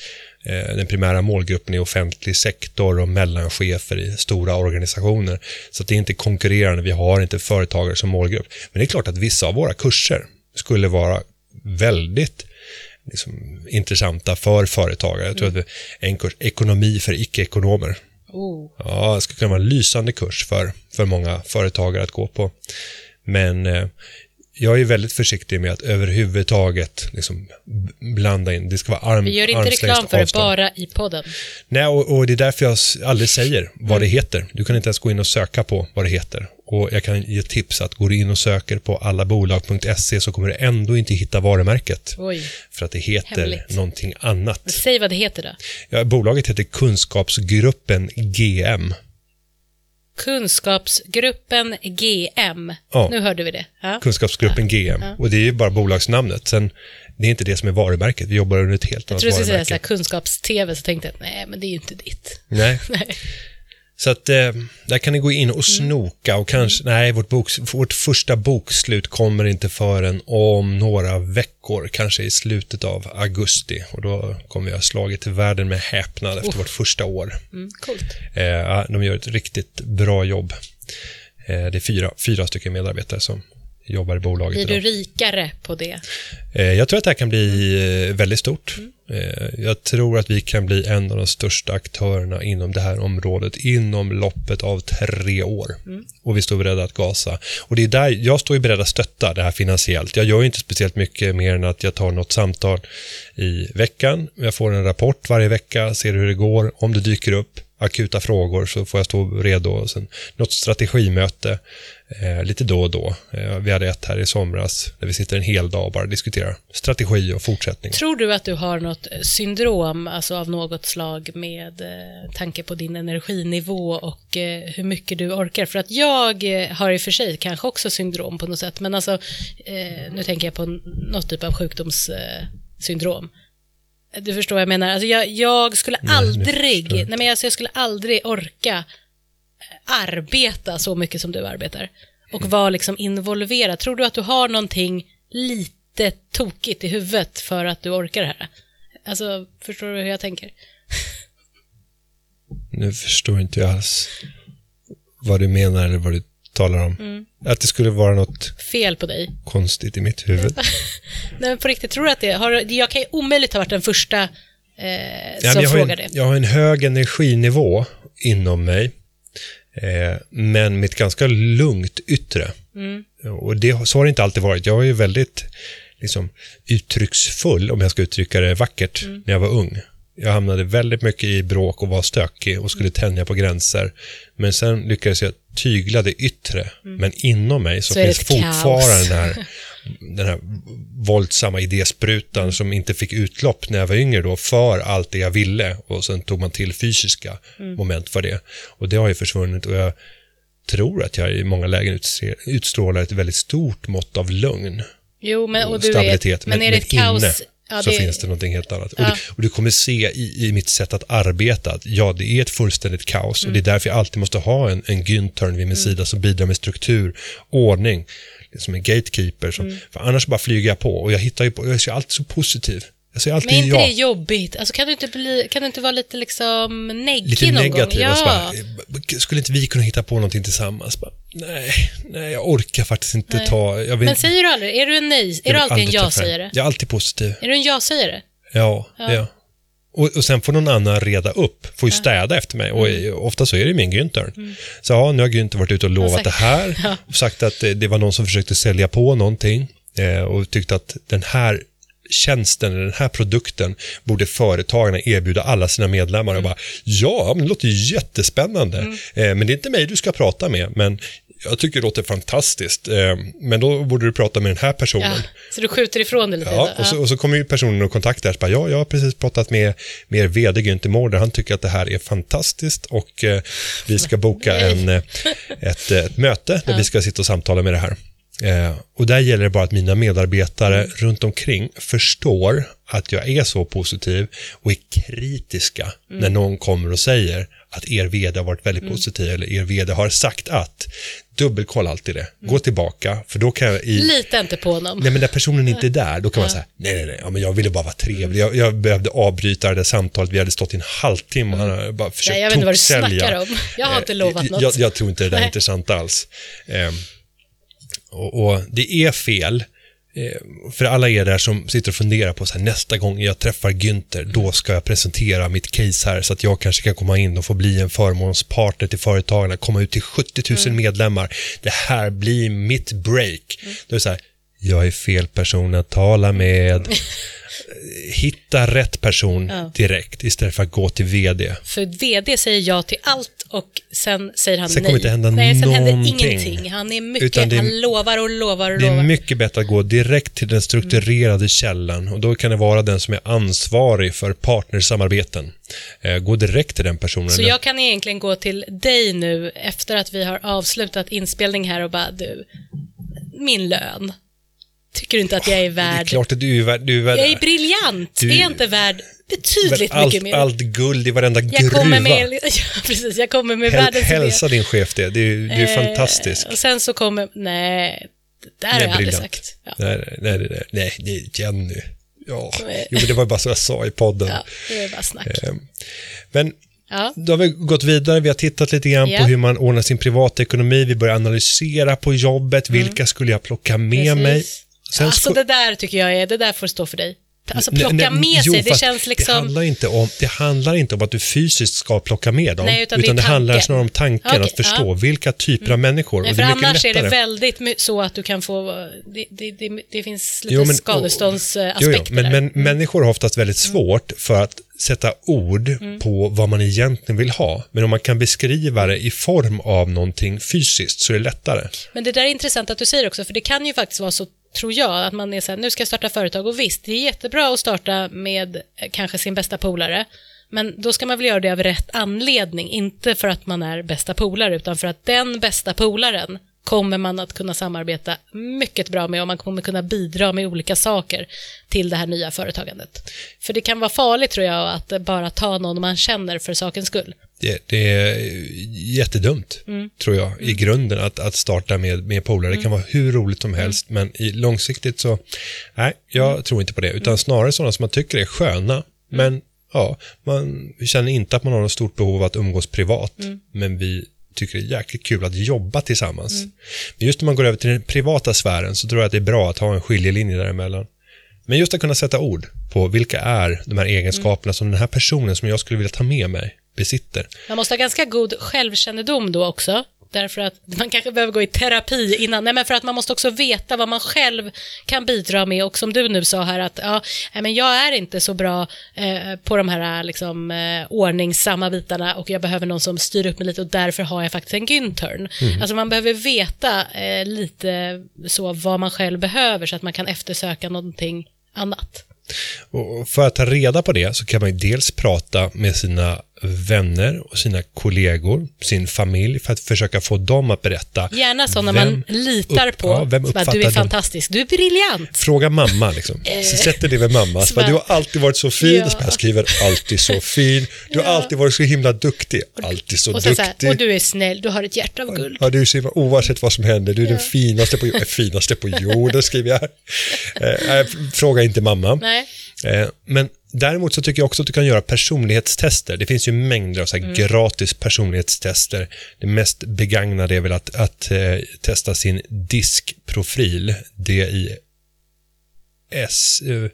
Eh, den primära målgruppen är offentlig sektor och mellanchefer i stora organisationer. Så det är inte konkurrerande, vi har inte företagare som målgrupp. Men det är klart att vissa av våra kurser skulle vara väldigt liksom, intressanta för företagare. Jag tror att en kurs, ekonomi för icke-ekonomer, Oh. Ja, det skulle kunna vara en lysande kurs för, för många företagare att gå på. Men eh, jag är väldigt försiktig med att överhuvudtaget liksom blanda in, det ska vara arm, Vi gör inte reklam för det, bara i podden. Nej, och, och det är därför jag aldrig säger vad Mm. det heter. Du kan inte ens gå in och söka på vad det heter. Och jag kan ge tips att går du in och söker på allabolag.se så kommer du ändå inte hitta varumärket. Oj. För att det heter Hemligt. någonting annat. Säg vad det heter då. Ja, bolaget heter Kunskapsgruppen GM. Kunskapsgruppen GM. Ja. Nu hörde vi det. Ja. Kunskapsgruppen GM. Och det är ju bara bolagsnamnet. Sen, det är inte det som är varumärket. Vi jobbar under ett helt Jag annat tror du skulle säga varumärke. kunskaps-tv, så tänkte jag, nej, men det är ju inte ditt. Nej. Nej. Så att eh, där kan ni gå in och Mm. snoka och kanske, nej, vårt, boks, vårt första bokslut kommer inte förrän om några veckor, kanske i slutet av augusti. Och då kommer vi ha slagit till världen med häpnad efter vårt första år. Mm. Eh, de gör ett riktigt bra jobb. Eh, det är fyra, fyra stycken medarbetare som jobbar i bolaget Blir idag. du rikare på det? Eh, Jag tror att det här kan bli eh, väldigt stort. Mm. Eh, Jag tror att vi kan bli en av de största aktörerna inom det här området inom loppet av tre år. Mm. Och vi står beredda att gasa. Och det är där jag står beredd att stötta det här finansiellt. Jag gör inte speciellt mycket mer än att jag tar något samtal i veckan. Jag får en rapport varje vecka, ser hur det går. Om det dyker upp akuta frågor så får jag stå redo. Och sen något strategimöte eh, lite då och då. Eh, vi hade ett här i somras där vi sitter en hel dag och bara diskuterar strategi och fortsättning. Tror du att du har något syndrom, alltså av något slag med eh, tanke på din energinivå och eh, hur mycket du orkar? För att jag eh, har i och för sig kanske också syndrom på något sätt, men alltså eh, nu tänker jag på något typ av sjukdomssyndrom. Eh, du förstår vad jag menar? Alltså jag, jag skulle Nej, aldrig, nej men alltså jag skulle aldrig orka eh, arbeta så mycket som du arbetar och Mm. vara liksom involverad. Tror du att du har någonting lite tokigt i huvudet för att du orkar det här? Alltså, förstår du hur jag tänker? Nu förstår inte jag alls vad du menar eller vad du talar om. Mm. Att det skulle vara något Fel på dig. konstigt i mitt huvud. Nej, men på riktigt, tror du att det har, jag kan ju omöjligt ha varit den första eh, Ja, som men jag, har en, det. jag har en hög energinivå inom mig, eh, men med ett ganska lugnt yttre. Mm. Och det, så har det inte alltid varit. Jag var ju väldigt liksom, uttrycksfull, om jag ska uttrycka det vackert, Mm. när jag var ung. Jag hamnade väldigt mycket i bråk och var stökig och skulle tänja på gränser. Men sen lyckades jag tygla det yttre. Men inom mig så, Mm. Så finns fortfarande den här, den här våldsamma idésprutan som inte fick utlopp när jag var yngre då för allt det jag ville. Och sen tog man till fysiska Mm. moment för det. Och det har ju försvunnit och jag tror att jag i många lägen utstrålar ett väldigt stort mått av lugn Jo, men, och och du stabilitet. Är, men, är det ett inne kaos? Ja, så det, finns det någonting helt annat. Och, Ja. du, och du kommer se i, i mitt sätt att arbeta att ja, det är ett fullständigt kaos. Och det är Mm. därför jag alltid måste ha en, en Güntern vid min sida som bidrar med struktur, ordning, som en gatekeeper. Som, Mm. För annars bara flyger jag på och jag hittar ju på, jag är alltid så positiv. Jag säger alltid Men är inte ja. det jobbigt? Alltså, kan, du inte bli, kan du inte vara lite liksom neggig Lite någon negativ. gång? Ja. bara, skulle inte vi kunna hitta på någonting tillsammans? Bara, nej, nej, jag orkar faktiskt inte Nej. ta... Vill, Men säger du aldrig, är du en nej, är du alltid en ja-sägare? Jag är alltid positiv. Är du en ja-sägare? Ja, Ja. det är jag. Och, och sen får någon annan reda upp, får ju städa efter mig. Och Mm. ofta så är det min Günther. Så ja, nu har Günther varit ute och lovat sagt- det här. Ja. Och sagt att det, det var någon som försökte sälja på någonting. Eh, och tyckte att den här tjänsten, eller den här produkten, borde företagarna erbjuda alla sina medlemmar. Och Mm. bara, ja, men det låter jättespännande. Eh, men det är inte mig du ska prata med. Men jag tycker det låter fantastiskt. Eh, men då borde du prata med den här personen. Ja. Så du skjuter ifrån det lite? Ja, och så, och så kommer ju personen och kontaktar och bara, ja, jag har precis pratat med, med er vd Günther Mårder. Han tycker att det här är fantastiskt och eh, vi ska boka en, eh, ett, eh, ett möte där vi ska sitta och samtala med det här. Eh, och där gäller det bara att mina medarbetare Mm. runt omkring förstår att jag är så positiv och är kritiska Mm. när någon kommer och säger att er vd har varit väldigt positiv eller er vd har sagt att. Dubbelkolla alltid det. Gå tillbaka, för då kan jag i... Lita inte på honom. Nej, men när personen inte är där, då kan man säga, nej, nej, nej, ja, men jag ville bara vara trevlig. Jag, jag behövde avbryta det där samtalet, vi hade stått i en halvtimme och hade bara försökt Nej, jag vet inte vad du snackar om. Jag har inte Eh, lovat något. Jag, jag tror inte det där är Nej. intressant alls. Eh, och, och det är fel, eh, för alla er där som sitter och funderar på så här, nästa gång jag träffar Günther, då ska jag presentera mitt case här så att jag kanske kan komma in och få bli en förmånspartner till företagen, komma ut till 70 000 Mm. medlemmar. Det här blir mitt break. Då är det så här, jag är fel person att tala med. Hitta rätt person Ja. direkt istället för att gå till vd. För vd säger ja till allt och sen säger han Sen nej. kommer inte hända nej, sen händer någonting. ingenting. Han är mycket, Utan det är- han lovar och lovar och Det är lovar. mycket bättre att gå direkt till den strukturerade källan och då kan det vara den som är ansvarig för partnersamarbeten. Eh, Gå direkt till den personen. Så jag kan egentligen gå till dig nu efter att vi har avslutat inspelning här och bara du, min lön. Tycker du inte att jag är det är värd? klart att du är värd... Du är värd Jag är briljant. Du- är jag inte värd betydligt allt, mycket mer? allt guld i varenda jag gruva. kommer med, ja, precis, jag kommer med Häl, världens idé. hälsa din chef det. Du, du är Eh, fantastisk. Och sen så kommer, nej, det där har Det är jag aldrig briljant. sagt. Ja. Nej, nej, nej, nej, nej, Jenny. Ja, Nej. jo, men det var bara så jag sa i podden. ja, det är bara snack. Eh, Men Ja. då har vi gått vidare, vi har tittat lite grann Ja. på hur man ordnar sin privatekonomi, vi börjar analysera på jobbet, vilka skulle jag plocka med mig? Mm. Sen alltså det där tycker jag är, det där får stå för dig. Alltså Nej, plocka nej, med jo, sig, det känns Det liksom... handlar, inte om, det handlar inte om att du fysiskt ska plocka med dem, Nej, utan det är det handlar tanken. snarare om tanken, Okej, att förstå ja. vilka typer av människor. Nej, och för det är mycket annars är det lättare. väldigt så att du kan få, det, det, det, det finns lite Jo, men- Jo, skadeståndsaspekter jo, men. Mm. men människor har oftast väldigt svårt för att sätta ord Mm. på vad man egentligen vill ha. Men om man kan beskriva det i form av någonting fysiskt så är det lättare. Men det där är intressant att du säger också, för det kan ju faktiskt vara så, tror jag, att man är så här, nu ska jag starta företag och visst, det är jättebra att starta med eh, kanske sin bästa polare, men då ska man väl göra det av rätt anledning, inte för att man är bästa polare, utan för att den bästa polaren kommer man att kunna samarbeta mycket bra med och man kommer kunna bidra med olika saker till det här nya företagandet. För det kan vara farligt tror jag att bara ta någon man känner för sakens skull. Det, det är jättedumt, Mm. tror jag, i grunden att, att starta med, med polare. Det kan vara hur roligt som helst, men i, långsiktigt så, nej, jag Mm. tror inte på det. Utan snarare sådana som man tycker är sköna, men ja, man känner inte att man har något stort behov av att umgås privat, Mm. men vi tycker det är jäkligt kul att jobba tillsammans. Men just när man går över till den privata sfären så tror jag att det är bra att ha en skiljelinje däremellan. Men just att kunna sätta ord på vilka är de här egenskaperna som den här personen som jag skulle vilja ta med mig besitter. Man måste ha ganska god självkännedom då också. Därför att man kanske behöver gå i terapi innan. Nej, men för att man måste också veta vad man själv kan bidra med. Och som du nu sa här att ja, men jag är inte så bra eh, på de här liksom, eh, ordningsamma bitarna och jag behöver någon som styr upp mig lite och därför har jag faktiskt en Güntern. Alltså man behöver veta eh, lite så vad man själv behöver så att man kan eftersöka någonting annat. Och för att ta reda på det så kan man ju dels prata med sina vänner och sina kollegor, sin familj, för att försöka få dem att berätta. Gärna sådana man litar upp- på. ja, vem uppfattar du är fantastisk, du är briljant. Fråga mamma, liksom. Så sätter det med mamma. Så bara, du har alltid varit så fin. Ja. Så jag skriver alltid så fin. Du har Ja. alltid varit så himla duktig. Alltid så Och, sen så duktig. här, och du är snäll, du har ett hjärta av guld. Ja, du är så himla, oavsett vad som händer, du är den finaste på, jorden- finaste på jorden, skriver jag. Eh, fråga inte mamma. Nej, Eh, Men däremot så tycker jag också att du kan göra personlighetstester. Det finns ju mängder av så här gratis personlighetstester. Det mest begagnade är väl att, att eh, testa sin diskprofil. D-I-S... eh,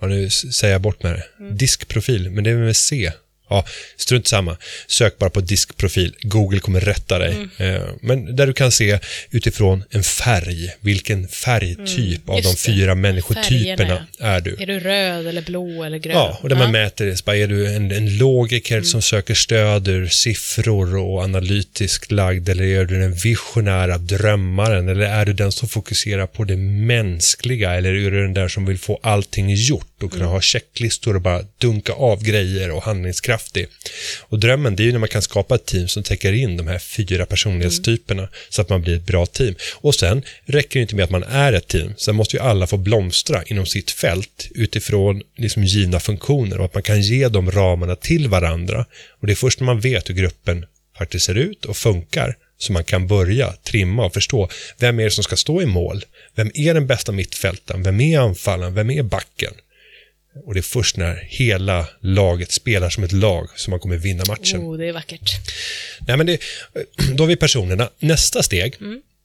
Ja, nu säger jag bort med det. Diskprofil, men det är med C. Ja, strunt samma. Sök bara på diskprofil. Google kommer rätta dig. Eh, Men där du kan se utifrån en färg, vilken färgtyp av de just det. fyra människotyperna är du. är du röd eller blå eller grön? Ja, och där man mäter det, bara, är du en, en logiker Mm. som söker stöd ur siffror och analytiskt lagd, eller är du den visionära drömmaren, eller är du den som fokuserar på det mänskliga, eller är du den där som vill få allting gjort och kunna Mm. ha checklistor och bara dunka av grejer och handlingskraften? Kraftig. Och drömmen det är ju när man kan skapa ett team som täcker in de här fyra personlighetstyperna så att man blir ett bra team. Och sen räcker det inte med att man är ett team, sen måste ju alla få blomstra inom sitt fält utifrån liksom givna funktioner och att man kan ge de ramarna till varandra. Och det är först när man vet hur gruppen faktiskt ser ut och funkar så man kan börja trimma och förstå vem är det som ska stå i mål? Vem är den bästa mittfältaren? Vem är anfallaren? Vem är backen? Och det är först när hela laget spelar som ett lag som man kommer vinna matchen. Oh, det är vackert. Nej, men det, då har vi personerna. Nästa steg,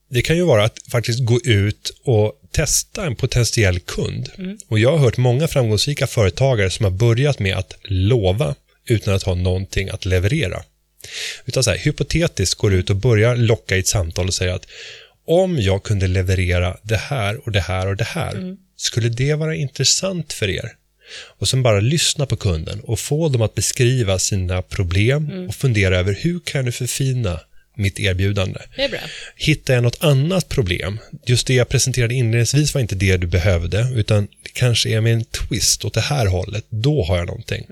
det kan ju vara att faktiskt gå ut och testa en potentiell kund. Och jag har hört många framgångsrika företagare som har börjat med att lova utan att ha någonting att leverera. Utan så här, hypotetiskt går ut och börjar locka i ett samtal och säga att om jag kunde leverera det här och det här och det här, skulle det vara intressant för er? Och sen bara lyssna på kunden och få dem att beskriva sina problem och fundera över hur kan du förfina mitt erbjudande. Hittar jag något annat problem, just det jag presenterade inledningsvis var inte det du behövde, utan det kanske är med en twist åt det här hållet, då har jag någonting.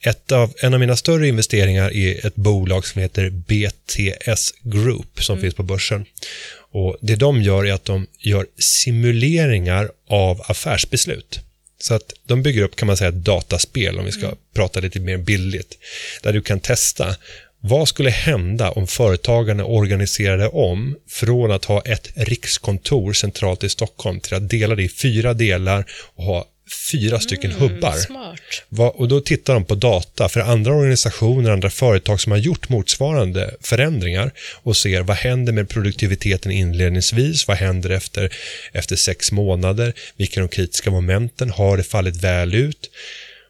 Ett av, en av mina större investeringar är ett bolag som heter BTS Group som finns på börsen. Och Det de gör är att de gör simuleringar av affärsbeslut. Så att de bygger upp, kan man säga, ett dataspel, om vi ska prata lite mer billigt, där du kan testa vad skulle hända om företagarna organiserade om från att ha ett rikskontor centralt i Stockholm till att dela det i fyra delar och ha fyra stycken hubbar. Smart. Och då tittar de på data för andra organisationer, andra företag som har gjort motsvarande förändringar och ser vad händer med produktiviteten inledningsvis, vad händer efter, efter sex månader, vilka är de kritiska momenten, har det fallit väl ut?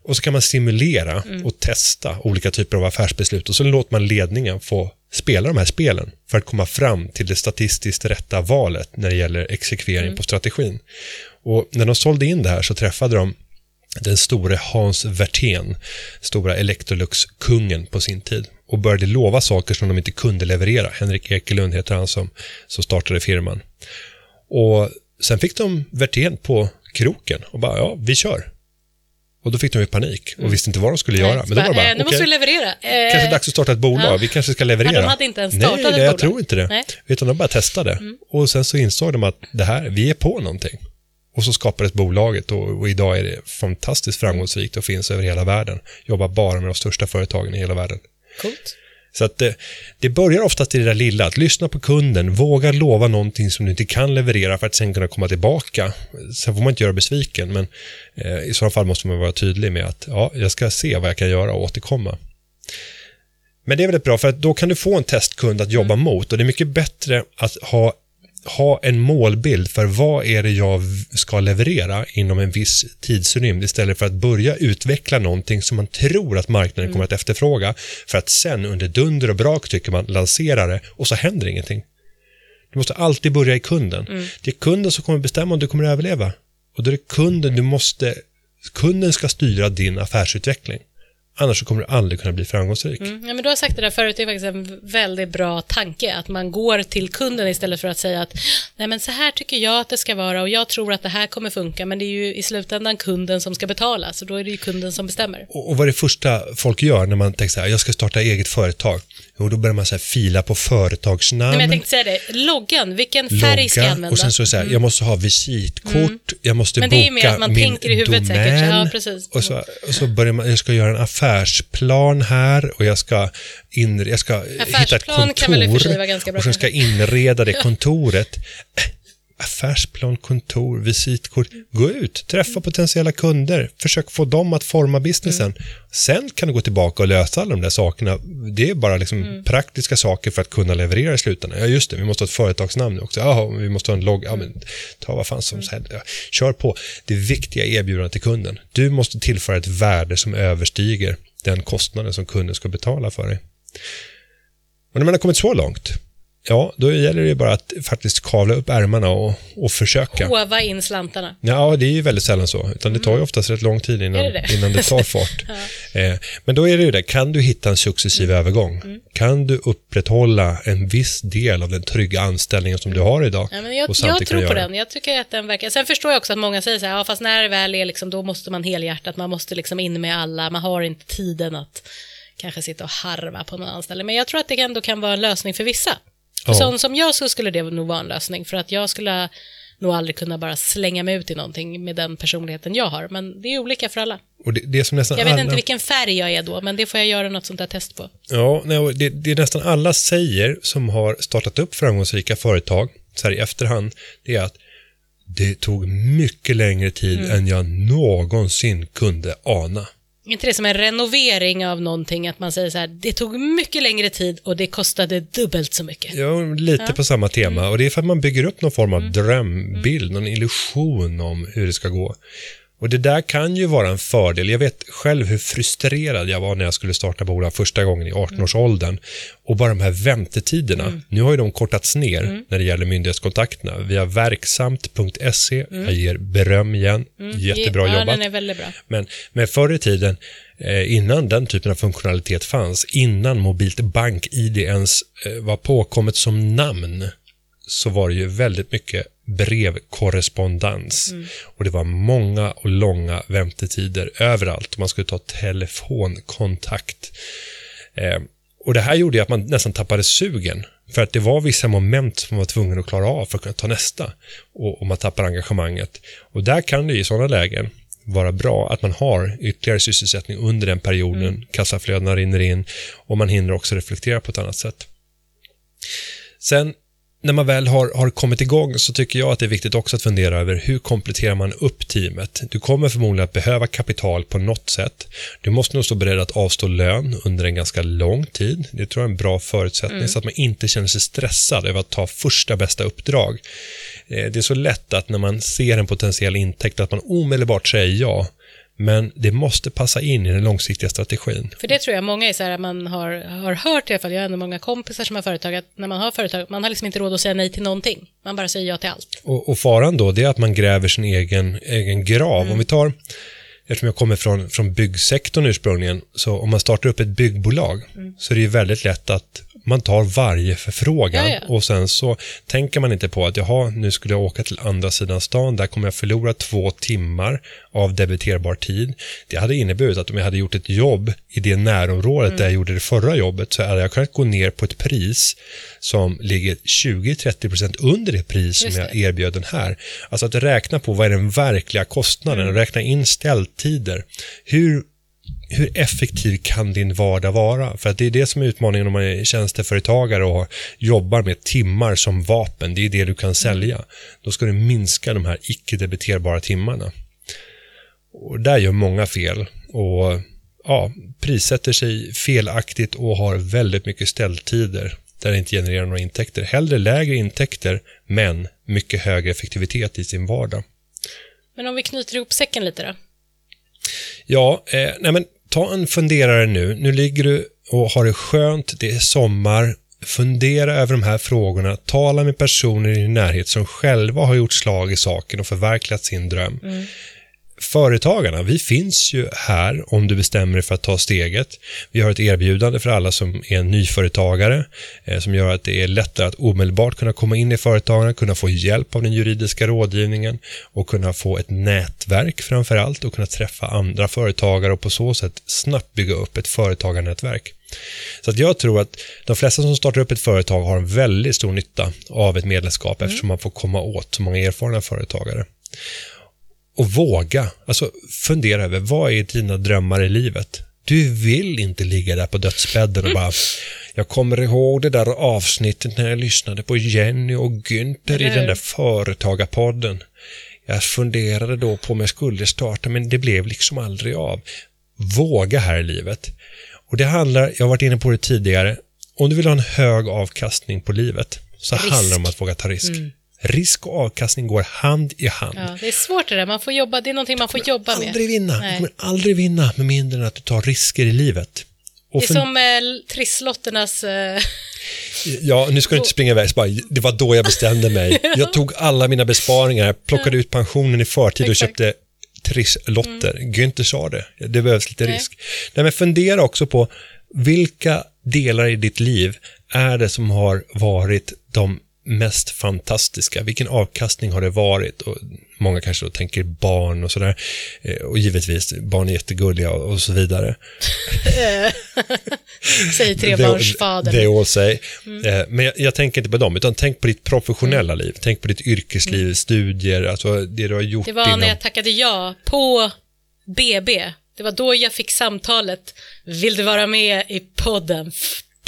Och så kan man simulera och testa olika typer av affärsbeslut och så låter man ledningen få spela de här spelen för att komma fram till det statistiskt rätta valet när det gäller exekvering på strategin. Och när de sålde in det här så träffade de den store Hans Werthén, stora Electrolux-kungen på sin tid och började lova saker som de inte kunde leverera. Henrik Ekelund heter han som, som startade firman. Och sen fick de Werthén på kroken och bara, ja, vi kör. Och då fick de ju panik och visste inte vad de skulle göra. Nej, Men då var det bara, eh, nu måste vi leverera. Eh, kanske dags att starta ett bolag, ja. vi kanske ska leverera. Men de hade inte ens startat Nej, ett nej jag bolag. tror inte det. Nej. Utan de bara testade. Och sen så insåg de att det här, vi är på någonting. Och så skapades bolaget och, och idag är det fantastiskt framgångsrikt och finns över hela världen. Jobbar bara med de största företagen i hela världen. Coolt. Så att det, det börjar oftast i det där lilla, att lyssna på kunden, våga lova någonting som du inte kan leverera för att sen kunna komma tillbaka. Sen får man inte göra besviken, men eh, i så fall måste man vara tydlig med att ja, jag ska se vad jag kan göra och återkomma. Men det är väldigt bra för att då kan du få en testkund att jobba mot och det är mycket bättre att ha ha en målbild för vad är det jag ska leverera inom en viss tidsrymd istället för att börja utveckla någonting som man tror att marknaden kommer att efterfråga för att sen under dunder och brak tycker man lansera det och så händer ingenting. Du måste alltid börja i kunden. Det är kunden som kommer bestämma om du kommer att överleva. Och då är det kunden du måste, kunden ska styra din affärsutveckling. Annars så kommer du aldrig kunna bli framgångsrik. Mm. Ja, men du har sagt det där förut, det är faktiskt en väldigt bra tanke, att man går till kunden istället för att säga att nej men så här tycker jag att det ska vara och jag tror att det här kommer funka, men det är ju i slutändan kunden som ska betala, så då är det ju kunden som bestämmer. Och, och vad är det första folk gör när man tänker så här, jag ska starta eget företag? Jo, då börjar man så här fila på företagsnamn. Nej, men jag tänkte säga det, loggan, vilken färg ska jag använda? och sen så är det så här, jag måste ha visitkort, jag måste Men det är boka mer att man min tänker i huvudet domän. säkert. Ja, precis. Och så, och så börjar man, jag ska göra en affärsplan här och jag ska, in, jag ska hitta ett kontor och sen ska jag inreda det kontoret. Affärsplan, kontor, visitkort. Gå ut, träffa potentiella kunder, försök få dem att forma businessen. Sen kan du gå tillbaka och lösa alla de där sakerna. Det är bara liksom praktiska saker för att kunna leverera i slutändan. Ja, just det, vi måste ha ett företagsnamn också. Jaha, vi måste ha en logg. Ja, men ta vad fan som helst. Ja, Kör på. Det viktiga erbjudandet till kunden. Du måste tillföra ett värde som överstiger den kostnaden som kunden ska betala för dig. Och när man har kommit så långt, ja, då gäller det ju bara att faktiskt kavla upp ärmarna och, och försöka. Hova in slantarna. Ja, det är ju väldigt sällan så, utan det tar ju oftast rätt lång tid innan, det det? innan det tar fart. eh, men då är det ju det, kan du hitta en successiv övergång? Kan du upprätthålla en viss del av den trygga anställningen som du har idag? Ja, men jag, jag tror på den. Jag tycker att den verkar... Sen förstår jag också att många säger så här, ja, fast när det väl är liksom, då måste man helhjärtat, man måste liksom in med alla, man har inte tiden att kanske sitta och harva på någon anställning. Men jag tror att det ändå kan vara en lösning för vissa. För Ja. sån som jag så skulle det nog vara en lösning, för att jag skulle nog aldrig kunna bara slänga mig ut i någonting med den personligheten jag har. Men det är olika för alla. Och det, det som nästan Jag vet alla... inte vilken färg jag är då, men det får jag göra något sånt där test på. Ja, nej, och det, det nästan alla säger som har startat upp framgångsrika företag så här i efterhand, det är att det tog mycket längre tid Mm. än jag någonsin kunde ana. Inte det som en renovering av någonting, att man säger så här, det tog mycket längre tid och det kostade dubbelt så mycket. Ja, lite på samma tema. Mm. Och det är för att man bygger upp någon form av drömbild, någon illusion om hur det ska gå. Och det där kan ju vara en fördel. Jag vet själv hur frustrerad jag var när jag skulle starta bolag första gången i 18-årsåldern. Och bara de här väntetiderna. Mm. Nu har ju de kortats ner när det gäller myndighetskontakterna. Via verksamt.se, jag ger beröm igen, jättebra Mm. ja, jobbat. den är väldigt bra. Men, men förr i tiden, eh, innan den typen av funktionalitet fanns, innan mobilt bank-id ens eh, var påkommet som namn, så var det ju väldigt mycket brevkorrespondens. Och det var många och långa väntetider överallt. Man skulle ta telefonkontakt. Eh, och det här gjorde ju att man nästan tappade sugen. För att det var vissa moment som man var tvungen att klara av för att kunna ta nästa. Och, och man tappar engagemanget. Och där kan det i sådana lägen vara bra att man har ytterligare sysselsättning under den perioden. Kassaflödena rinner in och man hinner också reflektera på ett annat sätt. Sen när man väl har, har kommit igång så tycker jag att det är viktigt också att fundera över hur kompletterar man upp teamet. Du kommer förmodligen att behöva kapital på något sätt. Du måste nog stå beredd att avstå lön under en ganska lång tid. Det tror jag är en bra förutsättning så att man inte känner sig stressad över att ta första bästa uppdrag. Eh, Det är så lätt att när man ser en potentiell intäkt att man omedelbart säger ja. Men det måste passa in i den långsiktiga strategin. För det tror jag många är så här, att man har, har hört i alla fall, jag har ändå många kompisar som har företag, att när man har företag, man har liksom inte råd att säga nej till någonting. Man bara säger ja till allt. Och, och faran då, det är att man gräver sin egen, egen grav. Om vi tar, eftersom jag kommer från, från byggsektorn ursprungligen, så om man startar upp ett byggbolag så är det ju väldigt lätt att man tar varje förfrågan Ja, ja. och sen så tänker man inte på att jaha, nu skulle jag åka till andra sidan stan, där kommer jag förlora två timmar av debiterbar tid. Det hade inneburit att om jag hade gjort ett jobb i det närområdet Mm. där jag gjorde det förra jobbet så hade jag kunnat gå ner på ett pris som ligger 20-30% under det pris som Just jag det. erbjöd den här. Alltså att räkna på vad är den verkliga kostnaden Mm. räkna in ställtider. Hur, hur effektiv kan din vardag vara? För att det är det som är utmaningen om man är tjänsteföretagare och jobbar med timmar som vapen. Det är det du kan sälja. Då ska du minska de här icke-debiterbara timmarna. Och där gör många fel och ja, prissätter sig felaktigt och har väldigt mycket ställtider där det inte genererar några intäkter. Hellre lägre intäkter, men mycket högre effektivitet i sin vardag. Men om vi knyter ihop säcken lite då? Ja, eh, nej men ta en funderare nu. Nu ligger du och har det skönt, det är sommar. Fundera över de här frågorna. Tala med personer i din närhet som själva har gjort slag i saken och förverkligat sin dröm. Mm. Företagarna, vi finns ju här om du bestämmer dig för att ta steget. Vi har ett erbjudande för alla som är nyföretagare eh, som gör att det är lättare att omedelbart kunna komma in i företagarna, kunna få hjälp av den juridiska rådgivningen och kunna få ett nätverk framför allt och kunna träffa andra företagare och på så sätt snabbt bygga upp ett företagarnätverk. Så att jag tror att de flesta som startar upp ett företag har en väldigt stor nytta av ett medlemskap eftersom man får komma åt så många erfarna företagare. Och våga, alltså fundera över vad är dina drömmar i livet? Du vill inte ligga där på dödsbädden och bara jag kommer ihåg det där avsnittet när jag lyssnade på Jenny och Günther i den där företagarpodden. Jag funderade då på om jag skulle starta men det blev liksom aldrig av. Våga här i livet. Och det handlar, jag har varit inne på det tidigare, om du vill ha en hög avkastning på livet så Risk. handlar det om att våga ta risk. Risk och avkastning går hand i hand. Ja, det är svårt det där, man får jobba, det är någonting man får jobba med. aldrig vinna. Nej. Du kommer aldrig vinna med mindre än att du tar risker i livet. Och Det är för- som eh, trisslotternas eh, Ja, nu ska du inte springa iväg. Bara, det var då jag bestämde mig. Jag tog alla mina besparingar, plockade ut pensionen i förtid och Exakt. köpte trisslotter. Günther sa det. Det behövs lite Nej. risk. Nej, men fundera också på vilka delar i ditt liv är det som har varit de mest fantastiska? Vilken avkastning har det varit? Och många kanske då tänker barn och sådär. Eh, Och givetvis, barn är jättegulliga och och så vidare. Säger trebarnsfadern. Det all say. Mm. Eh, Men jag, jag tänker inte på dem, utan tänk på ditt professionella liv. Tänk på ditt yrkesliv, studier, alltså det du har gjort Mm. Det var inom... när jag tackade ja på BB. Det var då jag fick samtalet. Vill du vara med i podden?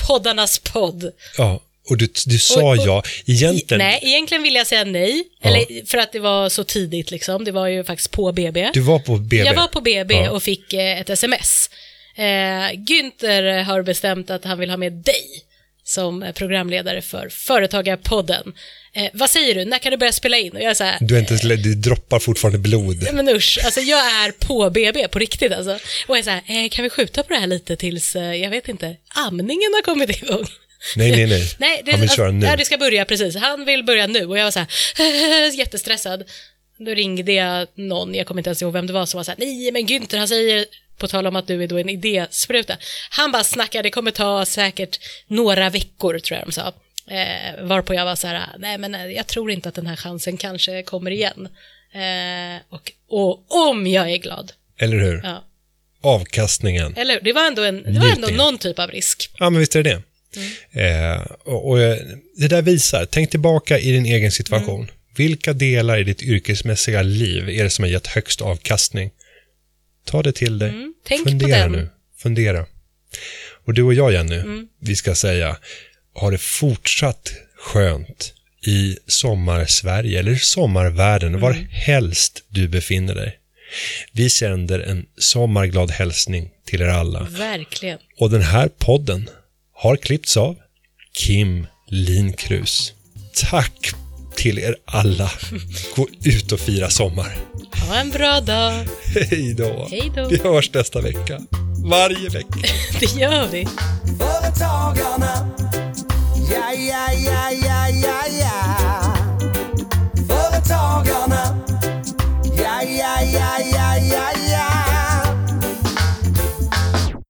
Poddarnas podd. Ja, och du, du sa Och- och- ja. Egentligen, Nej, egentligen ville jag säga nej. Eller för att det var så tidigt liksom. Det var ju faktiskt på BB. du var på BB. Jag var på BB Ja. och fick eh, ett sms. Eh, Günther har bestämt att han vill ha med dig som eh, programledare för Företagarpodden. Eh, vad säger du, när kan du börja spela in? Och jag är så här, Du, är inte, ens- det droppar fortfarande blod. Men usch, alltså jag är på BB på riktigt alltså. Och jag är så här, eh, kan vi skjuta på det här lite tills, eh, jag vet inte, amningen har kommit igång? Nej, nej, nej. Nej, det, Han vill köra alltså, nu. Ja, det ska börja precis. Han vill börja nu och jag var så här, jättestressad. Då ringde jag någon, jag kommer inte ens ihåg vem det var, som var så här, nej men Günther han säger, på tal om att du är då en idéspruta, han bara snackar, det kommer ta säkert några veckor tror jag de sa. Eh, varpå jag var så här, nej men eh, jag tror inte att den här chansen kanske kommer igen. Eh, och, och om jag är glad, Eller hur? ja. Avkastningen. Eller? Det var ändå, en, det var ändå någon typ av risk. Ja, men visst är det det. Mm. Eh, och, och eh, det där visar, tänk tillbaka i din egen situation. Mm. Vilka delar i ditt yrkesmässiga liv är det som har gett högst avkastning? Ta det till dig. Mm, tänk på Fundera. Mm. nu. Fundera. Och du och jag, Jenny, vi ska säga, har det fortsatt skönt i sommarsverige eller sommarvärlden, var Mm. helst du befinner dig. Vi sänder en sommarglad hälsning till er alla. Verkligen. Och den här podden har klippts av Kim Linkrus. Tack till er alla. Gå ut och fira sommar. Ha en bra dag. Hej då. Vi hörs nästa vecka. Varje vecka. Det gör vi. Företagarna. Ja, ja, ja, ja, ja, ja. Företagarna. Ja, ja, ja, ja, ja, ja.